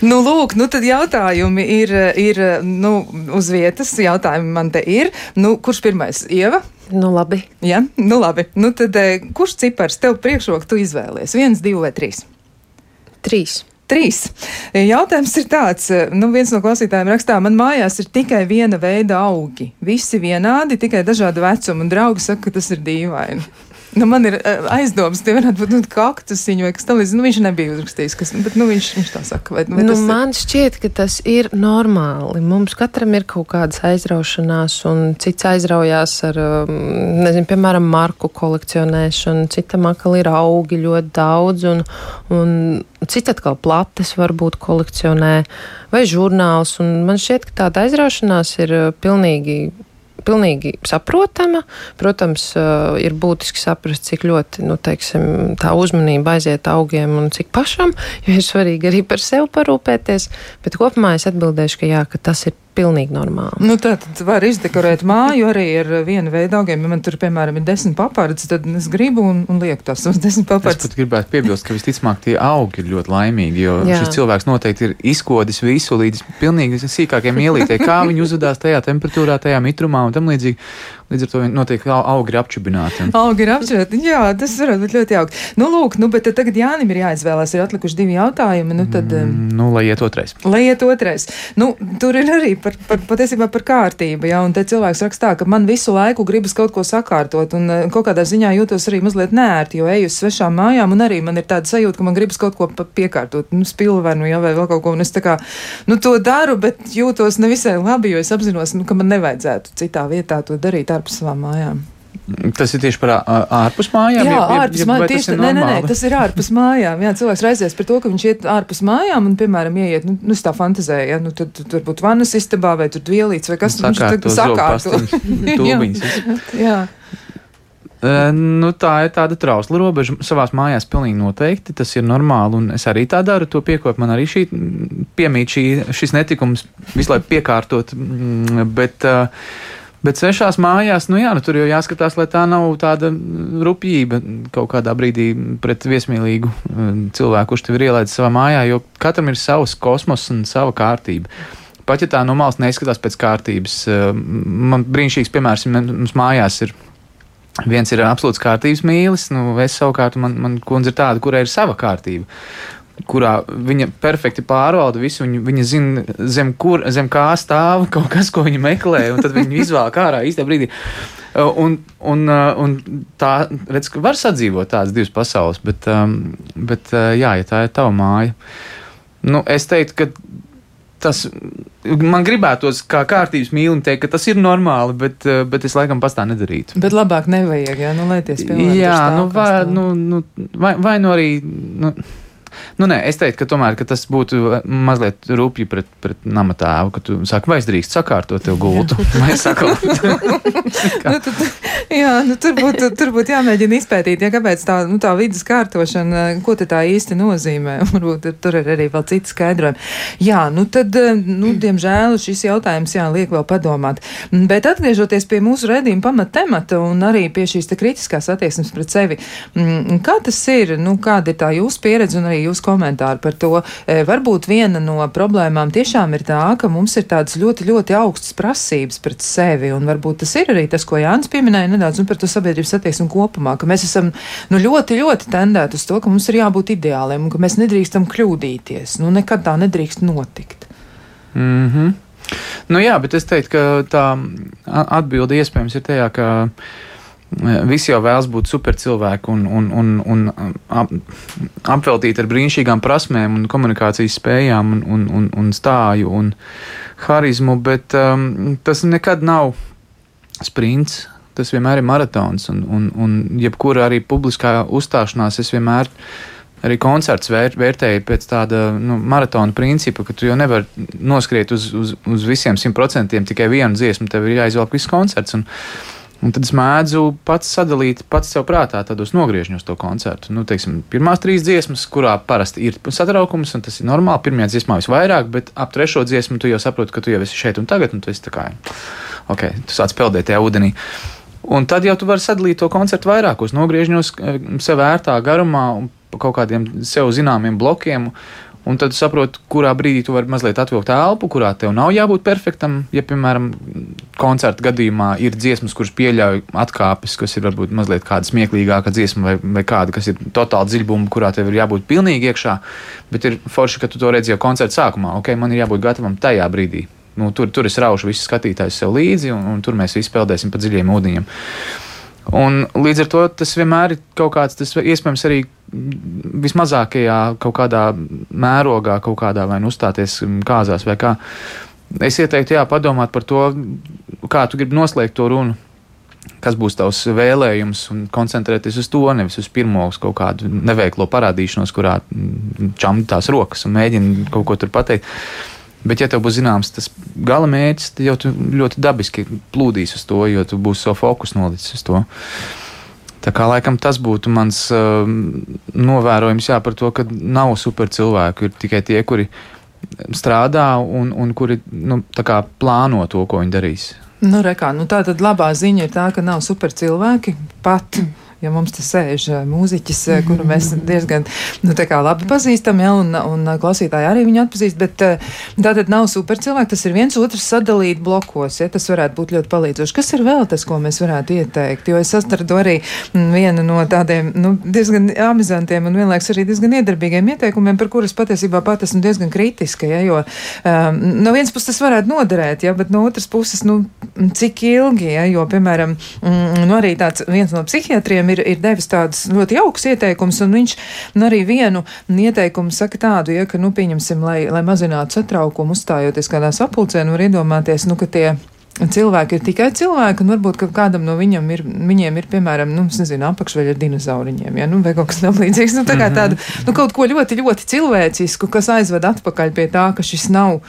Nu, lūk, nu tad jautājumi ir, ir nu, uz vietas. Jautājumi man te ir. Nu, kurš pirmais? Ieva? Nu, labi. Ja? Nu, labi. Nu, tad, kurš cipars tev priekšroku tu izvēlies? Viens, divi vai trīs? Trīs. Trīs. Jautājums ir tāds, nu, viens no klausītājiem rakstā, man mājās ir tikai viena veida augi. Visi vienādi, tikai dažādu vecumu, un draugi saka, ka tas ir dīvaini. Nu, man ir uh, aizdomas, ka varētu būt nu, kaktusiņa vai kas tamlīdzīgs. Nu, viņš nebija uzrakstījis, kas, bet nu, viņš, viņš tā saka. Vai, vai nu, man ir... šķiet, ka tas ir normāli. Mums katram ir kaut kādas aizraušanās, un cits aizraujās ar, nezinu, piemēram, marku kolekcionēšanu, citam atkal ir augi ļoti daudz, un, un cits atkal plates varbūt kolekcionē vai žurnāls. Man šķiet, ka tāda aizraušanās ir pilnīgi pilnīgi saprotama. Protams, eh, ir būtiski saprast, cik ļoti nu, teiksim, tā uzmanība aiziet augiem un cik pašam, jo ir svarīgi arī par sevi parūpēties. Bet kopumā es atbildēšu, ka jā, ka tas ir pilnīgi normāli. Nu, tā tad var izdekorēt māju arī ar vienu veidu augiem. Ja man tur, piemēram, ir desmit papardes, tad es gribu un, un lieku tās uz desmit papardes. Es pat gribētu piebilst, ka visticamāk tie augi ir ļoti laimīgi, jo Jā. šis cilvēks noteikti ir izkodis visu līdz pilnīgi sīkākiem ielītē, kā viņi uzvedās tajā temperatūrā, tajā mitrumā un tam līdzīgi. Līdz ar to notiek augi ir apčubināti. Augi ir apčubināti. Jā, tas varētu būt ļoti jauki. Nu, lūk, nu, bet tagad Jānim ir jāizvēlās. Ir atlikuši divi jautājumi. Nu, tad, mm, nu, lai iet otrais. Lai iet otrais. Nu, tur ir arī par, par, patiesībā par kārtību. Jā, un te cilvēks rakstā, ka man visu laiku gribas kaut ko sakārtot. Un eh, kaut kādā ziņā jūtos arī mazliet nērti, jo eju uz svešām mājām. Un arī man ir tāda sajūta, ka man gribas kaut ko piekārtot. Nu, spilvenu, jā, vai vēl kaut ko. Un es tā kā, nu, to daru, bet jūtos nevisai labi, jo es apzinos, nu, ka man nevajadzētu citā vietā to darīt ārpus savām mājām. Tas ir tieši par ārpus mājām. Jā, jeb, ārpus mājām. Tieši, nē, nē, nē, tas ir ārpus mājām. Jā, cilvēks raizēs par to, ka viņš iet ārpus mājām un, piemēram, ieiet, nu, nu tā fantazēja, ja, nu, tad, tad varbūt vannas istabā vai tur vielīts vai kas nu, tur sakārto. [LAUGHS] [LAUGHS] Tūbiņas. jā. Uh, nu, tā ir tāda trausla robeža. Savā mājās pilnīgi noteikti tas ir normāli, un es arī tā daru. To piekopu man arī šī piemīt šī, šis netikums visu laiku piekārtot. Bet, uh, Bet svešās mājās, nu jā, nu tur jau jāskatās, lai tā nav tāda rupjība kaut kādā brīdī pret viesmīlīgu um, cilvēku, kurš tev ir ielaidis savā mājā, jo katram ir savs kosmos un sava kārtība. Pat ja tā no malas neizskatās pēc kārtības, um, man brīnišķīgs piemērs mums mājās ir. Viens ir absolūts kārtības mīlis, nu, es savukārt, man, man kundze ir tāda, kurai ir sava kārtība kurā viņa perfekti pārvalda visu. Viņa, viņa zina, zem, kur, zem kā stāv [LAUGHS] kaut kas, ko viņa meklē, un tad viņa izvēlās ārā īstajā brīdī. Uh, un, un, uh, un tā, redz, ka var sadzīvot tādas divas pasaules, bet, um, bet uh, jā, ja tā ir tava māja, nu, es teiktu, ka tas man gribētos, kā kārtības mīlim, teikt, ka tas ir normāli, bet, bet es laikam pastā nedarītu. Bet labāk nevajag, jā, nu, lai tie spēlē. Jā, nu, vai, nu, nu, vai, vai nu arī. Nu, Nu, nē, es teiktu, ka, tomēr, ka tas būtu mazliet rupji pret, pret nama tēvu, ka tu saki, vai es drīkst sakārtot tev gultu, vai sakārtot. [LAUGHS] nu, tad, jā, nu, tur būtu būt jāmēģina izpētīt, ja kāpēc tā, nu, tā vidas kārtošana, ko tā īsti nozīmē. [LAUGHS] Varbūt tur ir arī vēl citi skaidrojumi. Jā, nu tad, nu, diemžēl šis jautājums jā, liek vēl padomāt. Bet atgriežoties pie mūsu redzījuma pamata temata un arī pie šīs kritiskās attieksmes pret sevi, kā tas ir, nu, kāda ir tā jūsu pieredze un arī jūsu komentāri par to? E, varbūt viena no problēmām tiešām ir tā, ka mums ir tādas ļoti, ļoti augstas prasības pret sevi, un varbūt tas ir arī tas, ko Jānis pieminēja nedaudz, un par to sabiedrības attieksmi kopumā, ka mēs esam, nu, ļoti, ļoti tendēti uz to, ka mums ir jābūt ideāliem un ka mēs nedrīkstam kļūdīties. Nu, nekad tā nedrīkst notikt. Mm -hmm. Nu, jā, bet es teiktu, ka tā atbilde iespējams ir tajā, ka visi jau vēlas būt supercilvēki un, un, un, un ap, apveltīti ar brīnišķīgām prasmēm un komunikācijas spējām un, un, un, un stāju un harizmu, bet um, tas nekad nav sprints. Tas vienmēr ir maratons, un, un, un jebkura arī publiskā uzstāšanās es vienmēr arī koncerts vēr, vērtēju pēc tāda nu, maratona principa, ka tu jau nevari noskriet uz, uz, uz visiem simt procentiem tikai vienu dziesmu, tev ir jāizvelk viss koncerts. Un, Un tad es mēdzu pats sadalīt, pats sev prātā tādos nogriežņos to koncertu. Nu, teiksim, pirmās trīs dziesmas, kurā parasti ir satraukums, un tas ir normāli. Pirmajā dziesmā visvairāk, bet ap trešo dziesmu tu jau saproti, ka tu jau esi šeit un tagad, un tu esi tā kā, ok, tu sāc peldēt tajā ūdenī. Un tad jau tu vari sadalīt to koncertu vairākos nogriežņos, eh, sev ērtā garumā un kaut kādiem sev zināmiem blokiem. Un tad saproti, kurā brīdī tu vari mazliet atvilkt elpu, kurā tev nav jābūt perfektam. Ja, piemēram, koncerta gadījumā ir dziesmas, kuras pieļauj atkāpes, kas ir varbūt mazliet kāda smieklīgāka dziesma, vai, vai kāda, kas ir totāli dziļbuma, kurā tev ir jābūt pilnīgi iekšā. Bet ir forši, ka tu to redzi jau koncerta sākumā. Ok, man ir jābūt gatavam tajā brīdī. Nu, tur, tur es raušu visus skatītājus sev līdzi, un, un tur mēs visi peldēsim pa dziļiem ūdeņiem. Un līdz ar to tas vienmēr ir kaut kāds, tas iespējams arī vismazākajā kaut kādā mērogā, kaut kādā vai nu uzstāties kāzās vai kā. Es ieteiktu, jā, padomāt par to, kā tu gribi noslēgt to runu. Kas būs tavs vēlējums, un koncentrēties uz to, nevis uz pirmo uz kaut kādu neveiklo parādīšanos, kurā čamdi tās rokas un mēģina kaut ko tur pateikt. Bet, ja tev būs zināms tas gala mērķis, tad jau tu ļoti dabiski plūdīsi uz to, jo tu būsi savu fokusu nolicis uz to. Tā kā laikam tas būtu mans uh, novērojums jā, par to, ka nav super cilvēku. Ir tikai tie, kuri strādā un, un kuri nu, plāno to, ko viņi darīs. Nu, rekā, nu tā tad labā ziņa ir tā, ka nav super cilvēki pat ja mums te sēž eh, mūziķis, eh, kuru mēs diezgan nu, labi pazīstam, ja, un, un klausītāji arī viņu atpazīst, bet eh, tā tad nav super cilvēki, tas ir viens otrs sadalīt blokos, ja tas varētu būt ļoti palīdzoši. Kas ir vēl tas, ko mēs varētu ieteikt? Jo es atradu arī mm, vienu no tādiem nu, diezgan amizantiem un vienlaiks arī diezgan iedarbīgiem ieteikumiem, par kurus patiesībā pat esmu diezgan kritiska, ja, jo um, no vienas puses tas varētu noderēt, ja, bet no otras puses, nu, cik ilgi, ja, jo, piemēram, mm, nu, arī tāds viens no psihiatriem ir, ir devis tādus ļoti jaukus ieteikumus, un viņš nu, arī vienu ieteikumu saka tādu, ja, ka, nu, pieņemsim, lai, lai mazinātu satraukumu, uzstājoties kādā sapulcē, nu, var iedomāties, nu, ka tie cilvēki ir tikai cilvēki, un varbūt kādam no viņam ir, viņiem ir, piemēram, nu, nezinu, apakšveļa ar dinozauriņiem, ja, nu, vai kaut kas tam līdzīgs, nu, tā kā mhm. tādu, nu, kaut ko ļoti, ļoti cilvēcisku, kas aizved atpakaļ pie tā, ka šis nav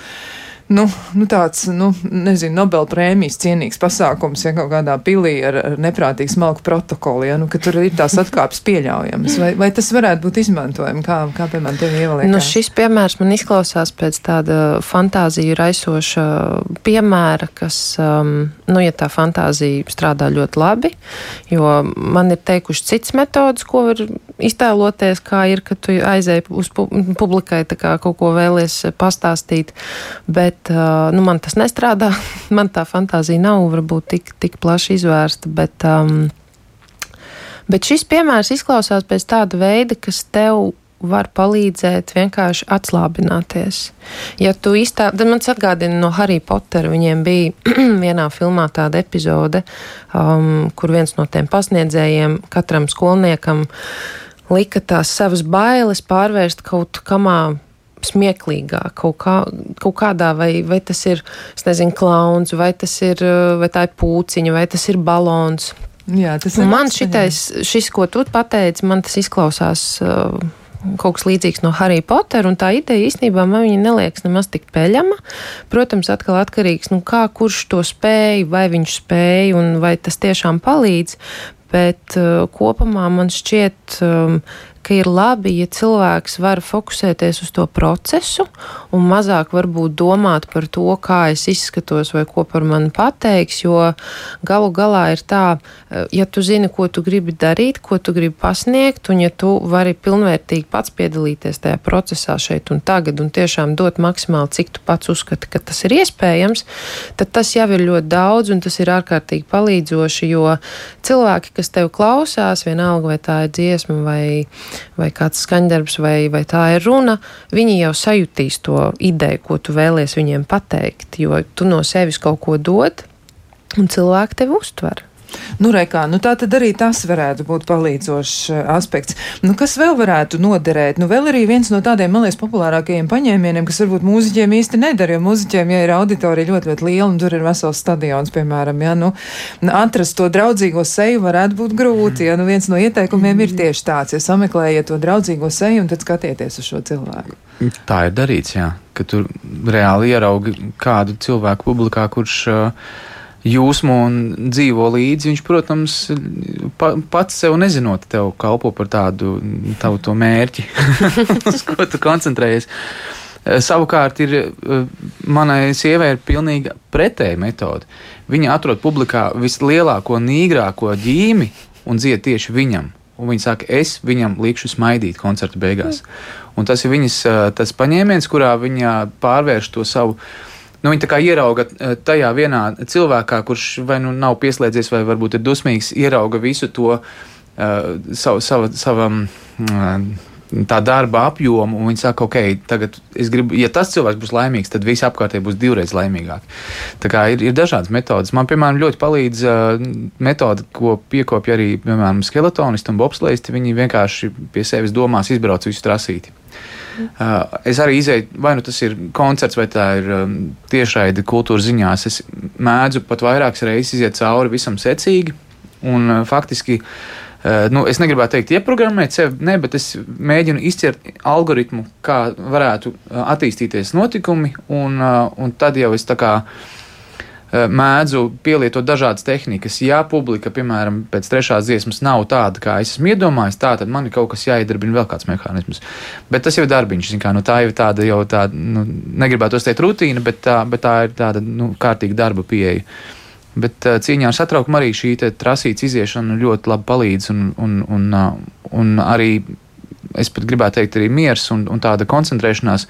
nu, nu tāds, nu, nezinu, Nobel prēmijas cienīgs pasākums, ja kaut kādā pilī ar, ar neprātīgu smalku protokolu, ja, nu, ka tur ir tās atkāpes pieļaujamas. Vai, vai tas varētu būt izmantojami, kā, kā piemēram, tev ieliek? Nu, šis piemērs man izklausās pēc tāda fantāziju raisoša piemēra, kas, um, nu, ja tā fantāzija strādā ļoti labi, jo man ir teikuši cits metodas, ko var iztēloties, kā ir, kad tu aizēji uz publikai, tā kā kaut ko vēlies pastāstīt, bet bet nu, man tas nestrādā. [LAUGHS] man tā fantāzija nav varbūt tik, tik plaši izvērsta. Bet, um, bet šis piemērs izklausās pēc tāda veida, kas tev var palīdzēt vienkārši atslābināties. Ja tu iztā, tad man atgādina no Harry Pottera, viņiem bija [CLEARS THROAT] vienā filmā tāda epizode, um, kur viens no tiem pasniedzējiem katram skolniekam lika tās savas bailes pārvērst kaut kamā smieklīgāk, kaut, kā, kaut kādā, vai, vai tas ir, es nezinu, klauns, vai tas ir, vai tā ir pūciņa, vai tas ir balons. Jā, tas ir. Man šitais, šis, ko tu pateici, man tas izklausās. Uh, kaut kas līdzīgs no Harry Potter, un tā ideja īstenībā man viņa neliekas nemaz tik peļama. Protams, atkal atkarīgs, nu kā kurš to spēja, vai viņš spēja, un vai tas tiešām palīdz, bet uh, kopumā man šķiet, um, ka ir labi, ja cilvēks var fokusēties uz to procesu un mazāk varbūt domāt par to, kā es izskatos vai ko par mani pateiks, jo galu galā ir tā, eh, ja tu zini, ko tu gribi darīt, ko tu gribi pasniegt, un ja tu vari pilnvērtīgi pats piedalīties tajā procesā šeit un tagad un tiešām dot maksimāli, cik tu pats uzskati, ka tas ir iespējams, tad tas jau ir ļoti daudz un tas ir ārkārtīgi palīdzoši, jo cilvēki, kas tev klausās, vienalga vai tā ir dziesma vai vai kāds skaņdarbs, vai, vai tā ir runa, viņi jau sajutīs to ideju, ko tu vēlies viņiem pateikt, jo tu no sevis kaut ko dod, un cilvēki tevi uztver. Nu, rekā, nu tā tad arī tas varētu būt palīdzošs uh, aspekts. Nu, kas vēl varētu noderēt? Nu, vēl arī viens no tādiem, man liekas, populārākajiem paņēmieniem, kas varbūt mūziķiem īsti nedara, jo mūziķiem, ja ir auditorija ļoti, ļoti liela un tur ir vesels stadions, piemēram, ja, nu, atrast to draudzīgo seju varētu būt grūti, ja, nu, viens no ieteikumiem ir tieši tāds, ja sameklējiet to draudzīgo seju un tad skatieties uz šo cilvēku. Tā ir darīts, jā, ka tu reāli ieraugi kādu cilvēku publikā, kurš uh, jūsmu un dzīvo līdzi, viņš, protams, pa, pats sev nezinot, tev kalpo par tādu tavu to mērķi, [LAUGHS] uz ko tu koncentrējies. Eh, savukārt, ir, eh, manai sievai ir pilnīgi pretēja metode. Viņa atrod publikā vislielāko, nīgrāko ģīmi un dzied tieši viņam. Un viņa saka, es viņam likšu smaidīt koncerta beigās. Un tas ir viņas eh, tas paņēmiens, kurā viņa pārvērš to savu uh, nu, viņi ierauga eh, tajā vienā cilvēkā, kurš vai nu nav pieslēdzies, vai varbūt ir dusmīgs, ierauga visu to uh, savu, savu, savam. Uh, tā darba apjomu, un viņi saka, ok, tagad es gribu, ja tas cilvēks būs laimīgs, tad visi apkārtēji būs divreiz laimīgāki. Tā kā ir, ir dažādas metodas. Man, piemēram, ļoti palīdz uh, metode, ko piekopja arī, piemēram, skeletonisti un bobslēsti. Viņi vienkārši pie sevis domās izbrauc visu trasīti. Uh, es arī izēju, vai nu tas ir koncerts, vai tā ir um, tiešraide kultūras ziņās. Es mēdzu pat vairākas reizes iziet cauri visam secīgi. Un, uh, faktiski, uh, nu, es negribētu teikt, ieprogrammēt sevi, ne, bet es mēģinu izcert algoritmu, kā varētu attīstīties notikumi, un, un tad jau es tā kā mēdzu pielietot dažādas tehnikas. Ja publika, piemēram, pēc trešās dziesmas nav tāda, kā es esmu iedomājis, tā, tad man ir kaut kas jāiedarbina vēl kāds mehānisms. Bet tas jau ir darbiņš, kā, nu, tā jau ir tāda, jau tāda, nu, negribētu teikt rutīna, bet tā, bet tā ir tāda, nu, kārtīga darba pieeja. Bet uh, cīņā ar satraukumu arī šī trasītas iziešana ļoti labi palīdz, un, un, un, uh, un arī es pat gribētu teikt, arī miers un, un tāda koncentrēšanās.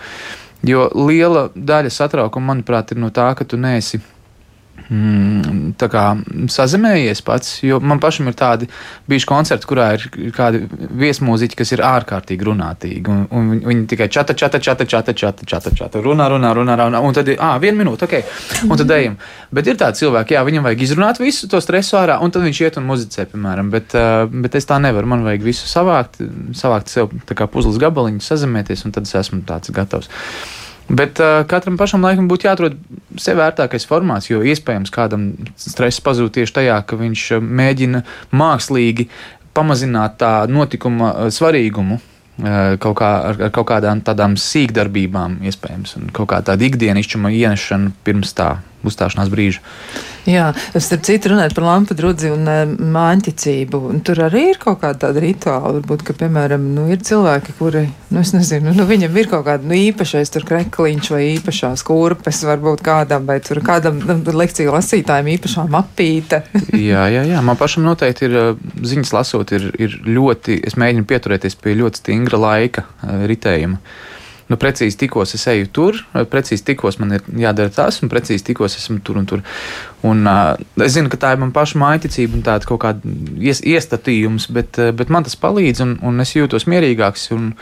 Jo liela daļa satraukuma, manuprāt, ir no tā, ka tu neesi mm, kā, sazemējies pats. Man pašam ir tādi bijuši koncerti, kurā ir kādi viesmūziķi, kas ir ārkārtīgi runātīgi. Un, un viņi tikai čata, čata, čata, čata, čata, čata, čata runā, runā, runā, runā. Un tad ir, ah, viena minūte, ok, un tad ejam. Bet ir tādi cilvēki, jā, viņam vajag izrunāt visu to stresu ārā, un tad viņš iet un muzicē, piemēram. Bet, bet es tā nevaru. Man vajag visu savākt, savākt sev puzles gabaliņu, sazemēties, un tad es esmu tāds gatavs. Bet uh, katram pašam laikam būtu jāatrod sev vērtākais formāts, jo iespējams kādam stress pazūd tieši tajā, ka viņš mēģina mākslīgi pamazināt tā notikuma svarīgumu. Kaut kā, ar, ar kaut kādām tādām sīkdarbībām, iespējams, un kaut kā tāda ikdienišķuma ienešana pirms tā uzstāšanās brīža. Jā, starp citu, runājot par lampu drudzi un uh, māņticību, tur arī ir kaut kāda tāda rituāla. Varbūt, ka, piemēram, nu, ir cilvēki, kuri, nu, es nezinu, nu, viņam ir kaut kāda nu, īpašais tur krekliņš vai īpašās kurpes, varbūt kādam, vai tur kādam nu, lekciju lasītājiem īpašā mapīte. [LAUGHS] jā, jā, jā, man pašam noteikti ir ziņas lasot, ir, ir ļoti, es mēģinu pieturēties pie ļoti stingra laika ritējuma nu, precīzi tikos es eju tur, precīzi tikos man ir jādara tas, un precīzi tikos esmu tur un tur. Un, uh, es zinu, ka tā ir mana paša maiticība un tāda kaut kāda ies, iestatījums, bet, bet man tas palīdz, un, un es jūtos mierīgāks. Un,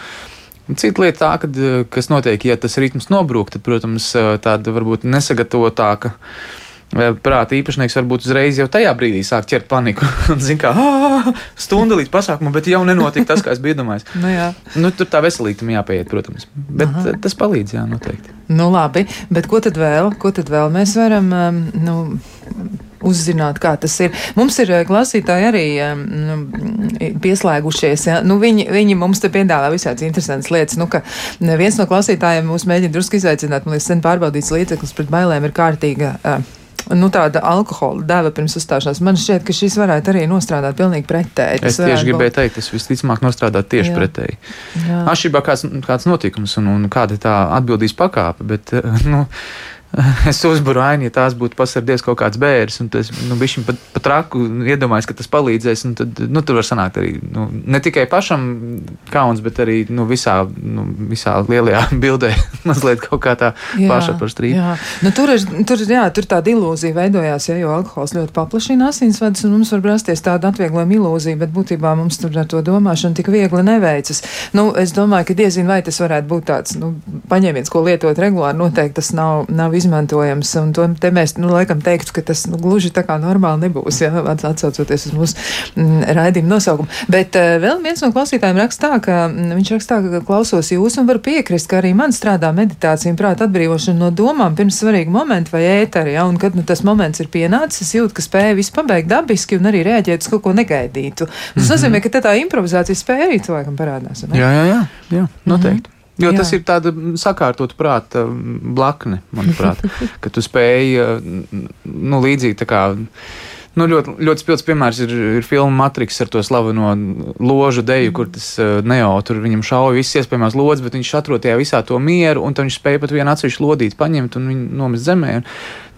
Cita lieta, tā, kad, kas notiek, ja tas ritms nobrūk, tad, protams, tāda varbūt nesagatavotāka uh, prāta īpašnieks varbūt uzreiz jau tajā brīdī sāk ķert paniku. [LAUGHS] Zina, kā stunda līdz pasākumam, bet jau nenotika tas, kā es biju domājis. nu, nu, tur tā veselība jāpieiet, protams. Bet Aha. tas palīdz, jā, noteikti. Nu, labi, bet ko tad vēl? Ko tad vēl mēs varam? Um, nu, uzzināt, kā tas ir. Mums ir eh, klausītāji arī um, pieslēgušies. Ja? Nu, viņi, viņi mums te piedāvā visādas interesantas lietas. Nu, viens no klausītājiem mūs mēģina drusku izaicināt, man liekas, sen pārbaudīts līdzeklis pret bailēm ir kārtīga. Uh, nu, tāda alkohola deva pirms uzstāšanās. Man šķiet, ka šis varētu arī nostrādāt pilnīgi pretēji. Es tieši gribēju teikt, tas visticamāk nostrādāt tieši Jā. pretēji. Atšķirībā kāds, kāds notikums un, un kāda tā atbildības pakāpe, bet, [LAUGHS] nu, [LAUGHS] es uzburu ainu, ja tās būtu pasardies kaut kāds bērns, un tas, nu, bišķiņ pat, pat traku iedomājas, ka tas palīdzēs, un tad, nu, tur var sanākt arī, nu, ne tikai pašam kauns, bet arī, nu, visā, nu, visā lielajā [LAUGHS] bildē [LAUGHS] mazliet kaut kā tā paša par strīdu. Jā, nu, tur ir, tur, jā, tur tāda ilūzija veidojās, ja, jo alkohols ļoti paplašina asinsvadus, un mums var rasties tāda atvieglojuma ilūzija, bet būtībā mums tur ar to domāšanu tik viegli neveicas. Nu, es domāju, ka diezin vai tas varētu būt tāds, nu, paņēmiens, ko lietot regulāri, noteikti tas nav, nav izmantojams. Un to te mēs, nu, laikam teiktu, ka tas nu, gluži tā kā normāli nebūs, ja atsaucoties uz mūsu mm, raidījumu nosaukumu. Bet uh, vēl viens no klausītājiem raksta tā, ka mm, viņš raksta tā, ka klausos jūs un varu piekrist, ka arī man strādā meditācija un prāta atbrīvošana no domām pirms svarīga momenta vai ēteri, ja, un kad nu, tas moments ir pienācis, es jūtu, ka spēju visu pabeigt dabiski un arī reaģēt uz kaut ko negaidītu. Tas mm -hmm. nozīmē, ka tā improvizācijas spēja arī cilvēkam parādās. Jā, jā, jā, jā noteikti. Mm -hmm. Jo Jā. tas ir tāda sakārtot prāta blakne, manuprāt, [LAUGHS] ka tu spēj nu, līdzīgi tā kā. Nu, ļoti, ļoti spilgts piemērs ir, ir filma Matrix ar to slaveno ložu deju, kur tas uh, neo tur viņam šauja visas iespējamās lodes, bet viņš atrod tajā visā to mieru, un viņš spēja pat vienu atsevišķu lodīti paņemt un viņu nomest zemē. Un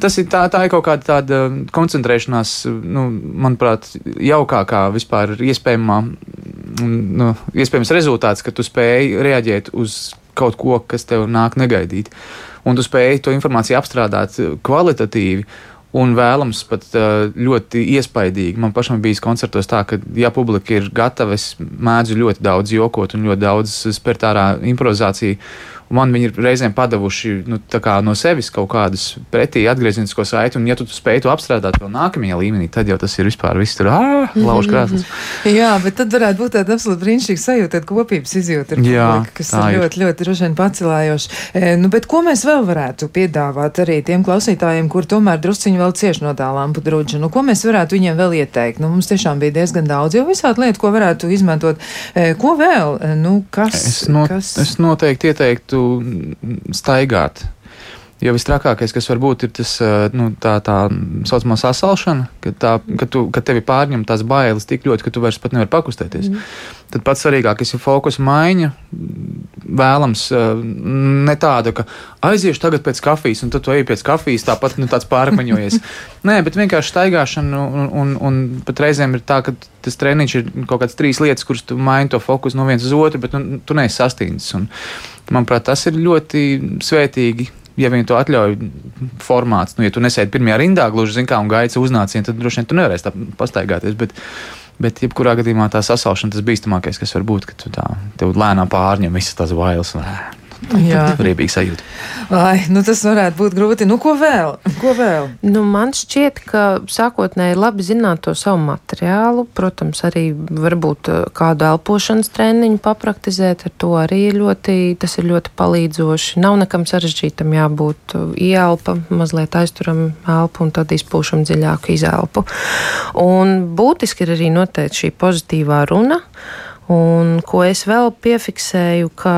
tas ir tā, tā ir kaut kāda tāda koncentrēšanās, nu, manuprāt, jaukākā vispār iespējamā nu, iespējams rezultāts, ka tu spēj reaģēt uz kaut ko, kas tev nāk negaidīt. Un tu spēj to informāciju apstrādāt kvalitatīvi. Un vēlams pat ļoti iespaidīgi. Man pašam bija koncertos tā, ka, ja publika ir gatava, es mēdzu ļoti daudz jokot un ļoti daudz spērt ārā improvizāciju man viņi ir reizēm padavuši nu, no sevis kaut kādus pretī atgriezenisko saiti, un ja tu spēj to apstrādāt vēl nākamajā līmenī, tad jau tas ir vispār viss tur lauž krāsas. Jā, bet tad varētu būt tāda absolūti brīnišķīga sajūta, tāda kopības izjūta, Jā, publika, kas ir ļoti, ļoti, ļoti droši vien pacelājoša. E, nu, bet ko mēs vēl varētu piedāvāt arī tiem klausītājiem, kur tomēr drusciņi vēl cieši no tā lampu drudža? Nu, ko mēs varētu viņiem vēl ieteikt? Nu, mums tiešām bija diezgan daudz jau visādi lietu, ko varētu izmantot. E, ko vēl? E, nu, kas, es, no, kas... es noteikti ieteiktu staigāt. Jo visstrakākais, kas var būt, ir tas, nu, tā tā saucamā sasalšana, kad, tā, kad, tu, kad tevi pārņem tās bailes tik ļoti, ka tu vairs pat nevari pakustēties. Mm. Tad pats svarīgākais ir fokusa maiņa. Vēlams, ne tāda, ka aiziešu tagad pēc kafijas, un tad tu ej pēc kafijas, tāpat nu, tāds pārpaņojies. [LAUGHS] Nē, bet vienkārši staigāšana, un, un, un pat reizēm ir tā, ka tas treniņš ir kaut kāds trīs lietas, kuras tu maini to fokusu no viens uz otru, bet nu, tu neesi sastīnis. Un, manuprāt, tas ir ļoti svētīgi ja viņi to atļauj, formāts, nu, ja tu nesēdi pirmajā rindā, gluži zini, kā un gaisa uznācienu, tad droši vien tu nevarēsi tā pastaigāties. Bet, bet jebkurā gadījumā tā sasalšana tas bīstamākais, kas var būt, ka tu tā, tev lēnām pārņem visas tās vailes. Un, Jā, [LAUGHS] riebīgi sajūta. Ai, nu tas varētu būt grūti. Nu, ko vēl? Ko vēl? Nu, man šķiet, ka sākotnēji labi zināt to savu materiālu. Protams, arī varbūt eh, kādu elpošanas treniņu papraktizēt. Ar to arī ļoti, tas ir ļoti palīdzoši. Nav nekam sarežģītam jābūt eh, ieelpa, mazliet aizturam elpu un tad izpūšam dziļāku izelpu. Un būtiski ir arī noteikti šī pozitīvā runa. Un ko es vēl piefiksēju, ka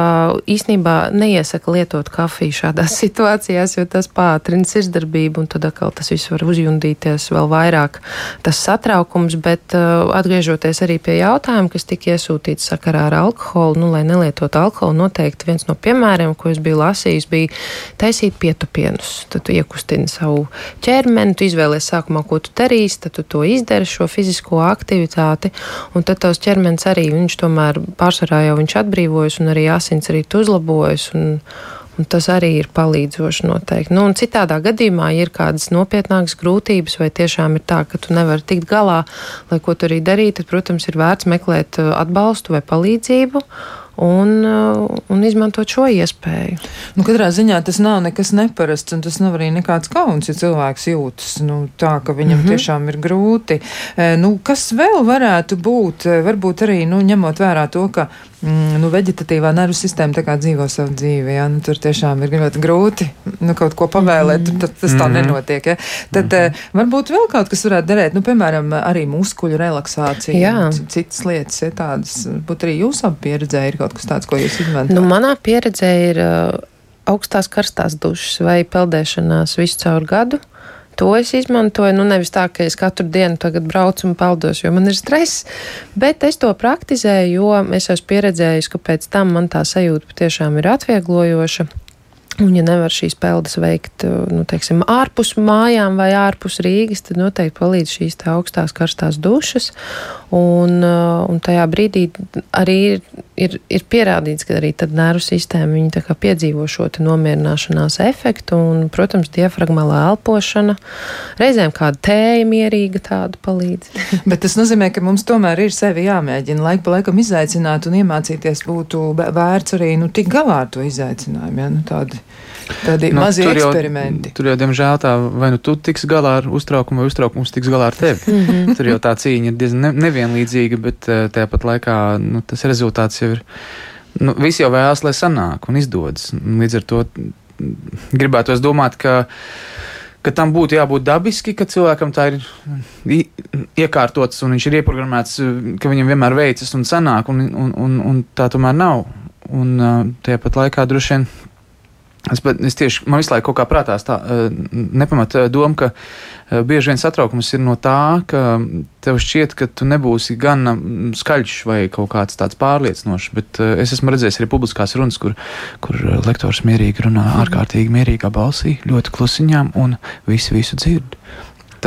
īsnībā neiesaka lietot kafiju šādās [LAUGHS] situācijās, jo tas pātrina sirdsdarbību, un tad atkal tas viss var uzjundīties vēl vairāk. Tas satraukums, bet uh, atgriežoties arī pie jautājuma, kas tika iesūtīts sakarā ar alkoholu, nu, lai nelietotu alkoholu, noteikti viens no piemēriem, ko es biju lasījis, bija taisīt pietupienus. Tad tu iekustini savu ķermeni, tu izvēlies sākumā, ko tu darīsi, tad tu to izdari, šo fizisko aktivitāti, un tad tavs ķermenis arī viņš viņš tomēr pārsvarā jau viņš atbrīvojas un arī asins arī uzlabojas. Un, Un tas arī ir palīdzoši noteikti. Nu, citādā gadījumā, ja ir kādas nopietnākas grūtības, vai tiešām ir tā, ka tu nevari tikt galā, lai ko tu arī darītu, tad, protams, ir vērts meklēt uh, atbalstu vai palīdzību un, uh, un izmantot šo iespēju. Nu, katrā ziņā tas nav nekas neparasts, un tas nav arī nekāds kauns, ja cilvēks jūtas nu, tā, ka viņam mm -hmm. tiešām ir grūti. E, nu, kas vēl varētu būt? E, varbūt arī nu, ņemot vērā to, ka mm, nu, veģetatīvā nervu sistēma tā kā dzīvo savu dzīvi. Ja? Nu, tur tiešām ir ļoti grūti nu, kaut ko pavēlēt, mm. tad tas tā Mhm. nenotiek. Ja? Tad mm. varbūt vēl kaut kas varētu derēt, nu, piemēram, arī muskuļu relaksācija, Jā. citas lietas, ja tādas, būtu arī jūs abi pieredzēju, ir kaut kas tāds, ko jūs izmantojat. Nu, manā pieredzē ir uh, augstās karstās dušas vai peldēšanās visu caur gadu. To es izmantoju. Nu, nevis tā, ka es katru dienu tagad braucu un peldos, jo man ir stress, bet es to praktizēju, jo es esmu pieredzējis, ka pēc tam man tā sajūta patiešām ir atvieglojoša. Un, ja nevar šīs peldas veikt nu, teiksim, ārpus mājām vai ārpus Rīgas, tad noteikti palīdz šīs tā augstās karstās dušas. Un, uh, un tajā brīdī arī ir, ir, ir pierādīts, ka arī nervu sistēma piedzīvo šo nomierināšanās efektu. Un, protams, diafragmālā elpošana, reizēm kāda tēja mierīga tāda palīdz. [LAUGHS] Bet tas nozīmē, ka mums tomēr ir sevi jāmēģina laiku pa laikam izaicināt un iemācīties būtu vērts arī nu, tik galā ar to izaicinājumu. Ja? Nu, tādi tādi nu, mazi tur jau- eksperimenti. Tur jau, diemžēl, tā vai nu tu tiks galā ar uztraukumu, vai uztraukums tiks galā ar tevi. Mm -hmm. [LAUGHS] Tur jau tā cīņa ir diezgan ne, nevienlīdzīga, bet eh, tāpat laikā nu, tas rezultāts jau ir. Nu, visi jau vēlas, lai sanāk un izdodas. Līdz ar to mm, gribētos domāt, ka ka tam būtu jābūt dabiski, ka cilvēkam tā ir i- iekārtots un viņš ir ieprogrammēts, uh, ka viņam vienmēr veicas un sanāk, un, un, un, un tā tomēr nav. Un uh, tāpat laikā droši vien. Es, es tieši man visu laiku kaut kā prātā tā uh, nepamata doma, ka uh, bieži vien satraukums ir no tā, ka tev šķiet, ka tu nebūsi gan mm, skaļš vai kaut kāds tāds pārliecinošs, bet es esmu redzējis arī publiskās runas, kur, kur lektors mierīgi runā ārkārtīgi mierīgā balsī, ļoti klusiņām, un visi visu dzird.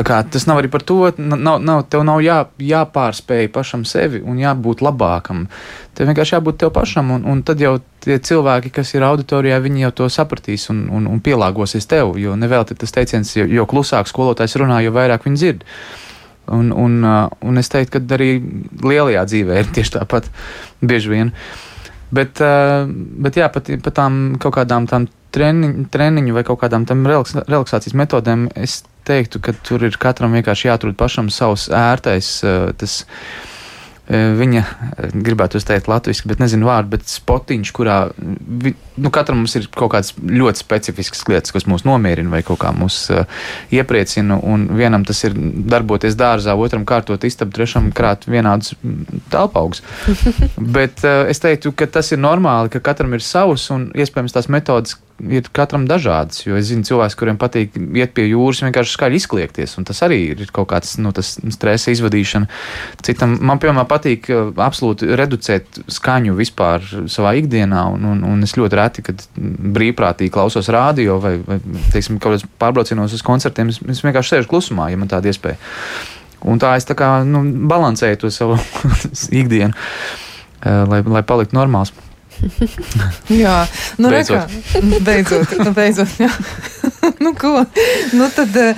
Kā, tas nav arī par to, nav, nav, tev nav jā, jāpārspēj pašam sevi un jābūt labākam. Tev vienkārši jābūt tev pašam, un, un tad jau tie cilvēki, kas ir auditorijā, viņi jau to sapratīs un, un, un pielāgosies tev. Jo nevelti tas teiciens, jo, jo klusāk skolotājs runā, jo vairāk viņi dzird. Un, un, uh, un es teiktu, ka arī lielajā dzīvē ir tieši tāpat bieži vien. Bet, uh, bet jā, pat, pat tām kaut kādām tām treniņu, treniņu vai kaut kādām tam relaks, relaksācijas metodēm, es teiktu, ka tur ir katram vienkārši jāatrod pašam savs ērtais, uh, tas uh, viņa, uh, gribētu teikt latviešu, bet nezinu vārdu, bet spotiņš, kurā vi, nu, katram mums ir kaut kādas ļoti specifiskas lietas, kas mūs nomierina vai kaut kā mūs uh, iepriecina. Un vienam tas ir darboties dārzā, otram kārtot istabu, trešam krāt vienādus telpaugus. [LAUGHS] Bet uh, es teiktu, ka tas ir normāli, ka katram ir savs un iespējams tās metodas ir katram dažādas. Jo es zinu cilvēkus, kuriem patīk iet pie jūras, vienkārši skaļi izkliegties. Un tas arī ir kaut kāds nu, stresa izvadīšana. Citam man, piemēram, patīk uh, absolūti reducēt skaņu vispār savā ikdienā. Un, un, un es ļoti reti, kad brīvprātīgi klausos rādio vai, vai teiksim, kaut kādos pārbraucienos uz koncertiem, es, es vienkārši sēžu klusumā, ja man tāda iespēja. Un tā es tā kā nu, balansēju to savu [LAUGHS] ikdienu, uh, lai, lai paliktu normāls. Jā, nu, Beidzot. Rekā, beidzot, nu, beidzot, jā. [LAUGHS] nu, ko? Nu, tad eh,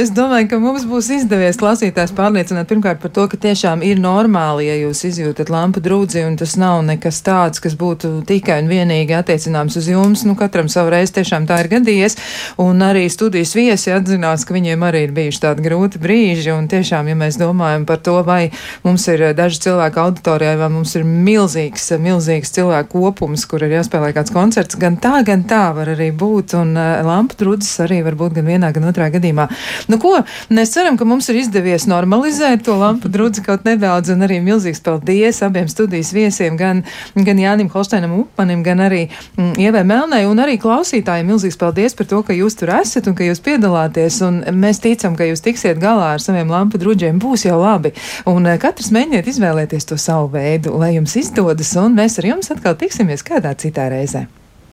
es domāju, ka mums būs izdevies klausītājs pārliecināt pirmkārt par to, ka tiešām ir normāli, ja jūs izjūtat lampu drūdzi, un tas nav nekas tāds, kas būtu tikai un vienīgi attiecināms uz jums. Nu, katram savu reizi tiešām tā ir gadījies, un arī studijas viesi atzinās, ka viņiem arī ir bijuši tādi grūti brīži, un tiešām, ja mēs domājam par to, vai mums ir eh, daži cilvēki auditorijā, vai mums ir milzīgs, milzīgs cilvēku kopums, kur ir jāspēlē kāds koncerts, gan tā, gan tā var arī būt, un uh, lampu drudzes arī var būt gan vienā, gan otrā gadījumā. Nu ko, mēs ceram, ka mums ir izdevies normalizēt to lampu drudzi kaut nedaudz, un arī milzīgs paldies abiem studijas viesiem, gan, gan Jānim Holsteinam Upmanim, gan arī mm, Ievai Melnai, un arī klausītājiem milzīgs paldies par to, ka jūs tur esat un ka jūs piedalāties, un mēs ticam, ka jūs tiksiet galā ar saviem lampu druģiem, būs jau labi, un uh, katrs mēģiniet izvēlēties to savu veidu, lai jums izdodas, un mēs ar jums atkal tiksimies kādā citā reizē.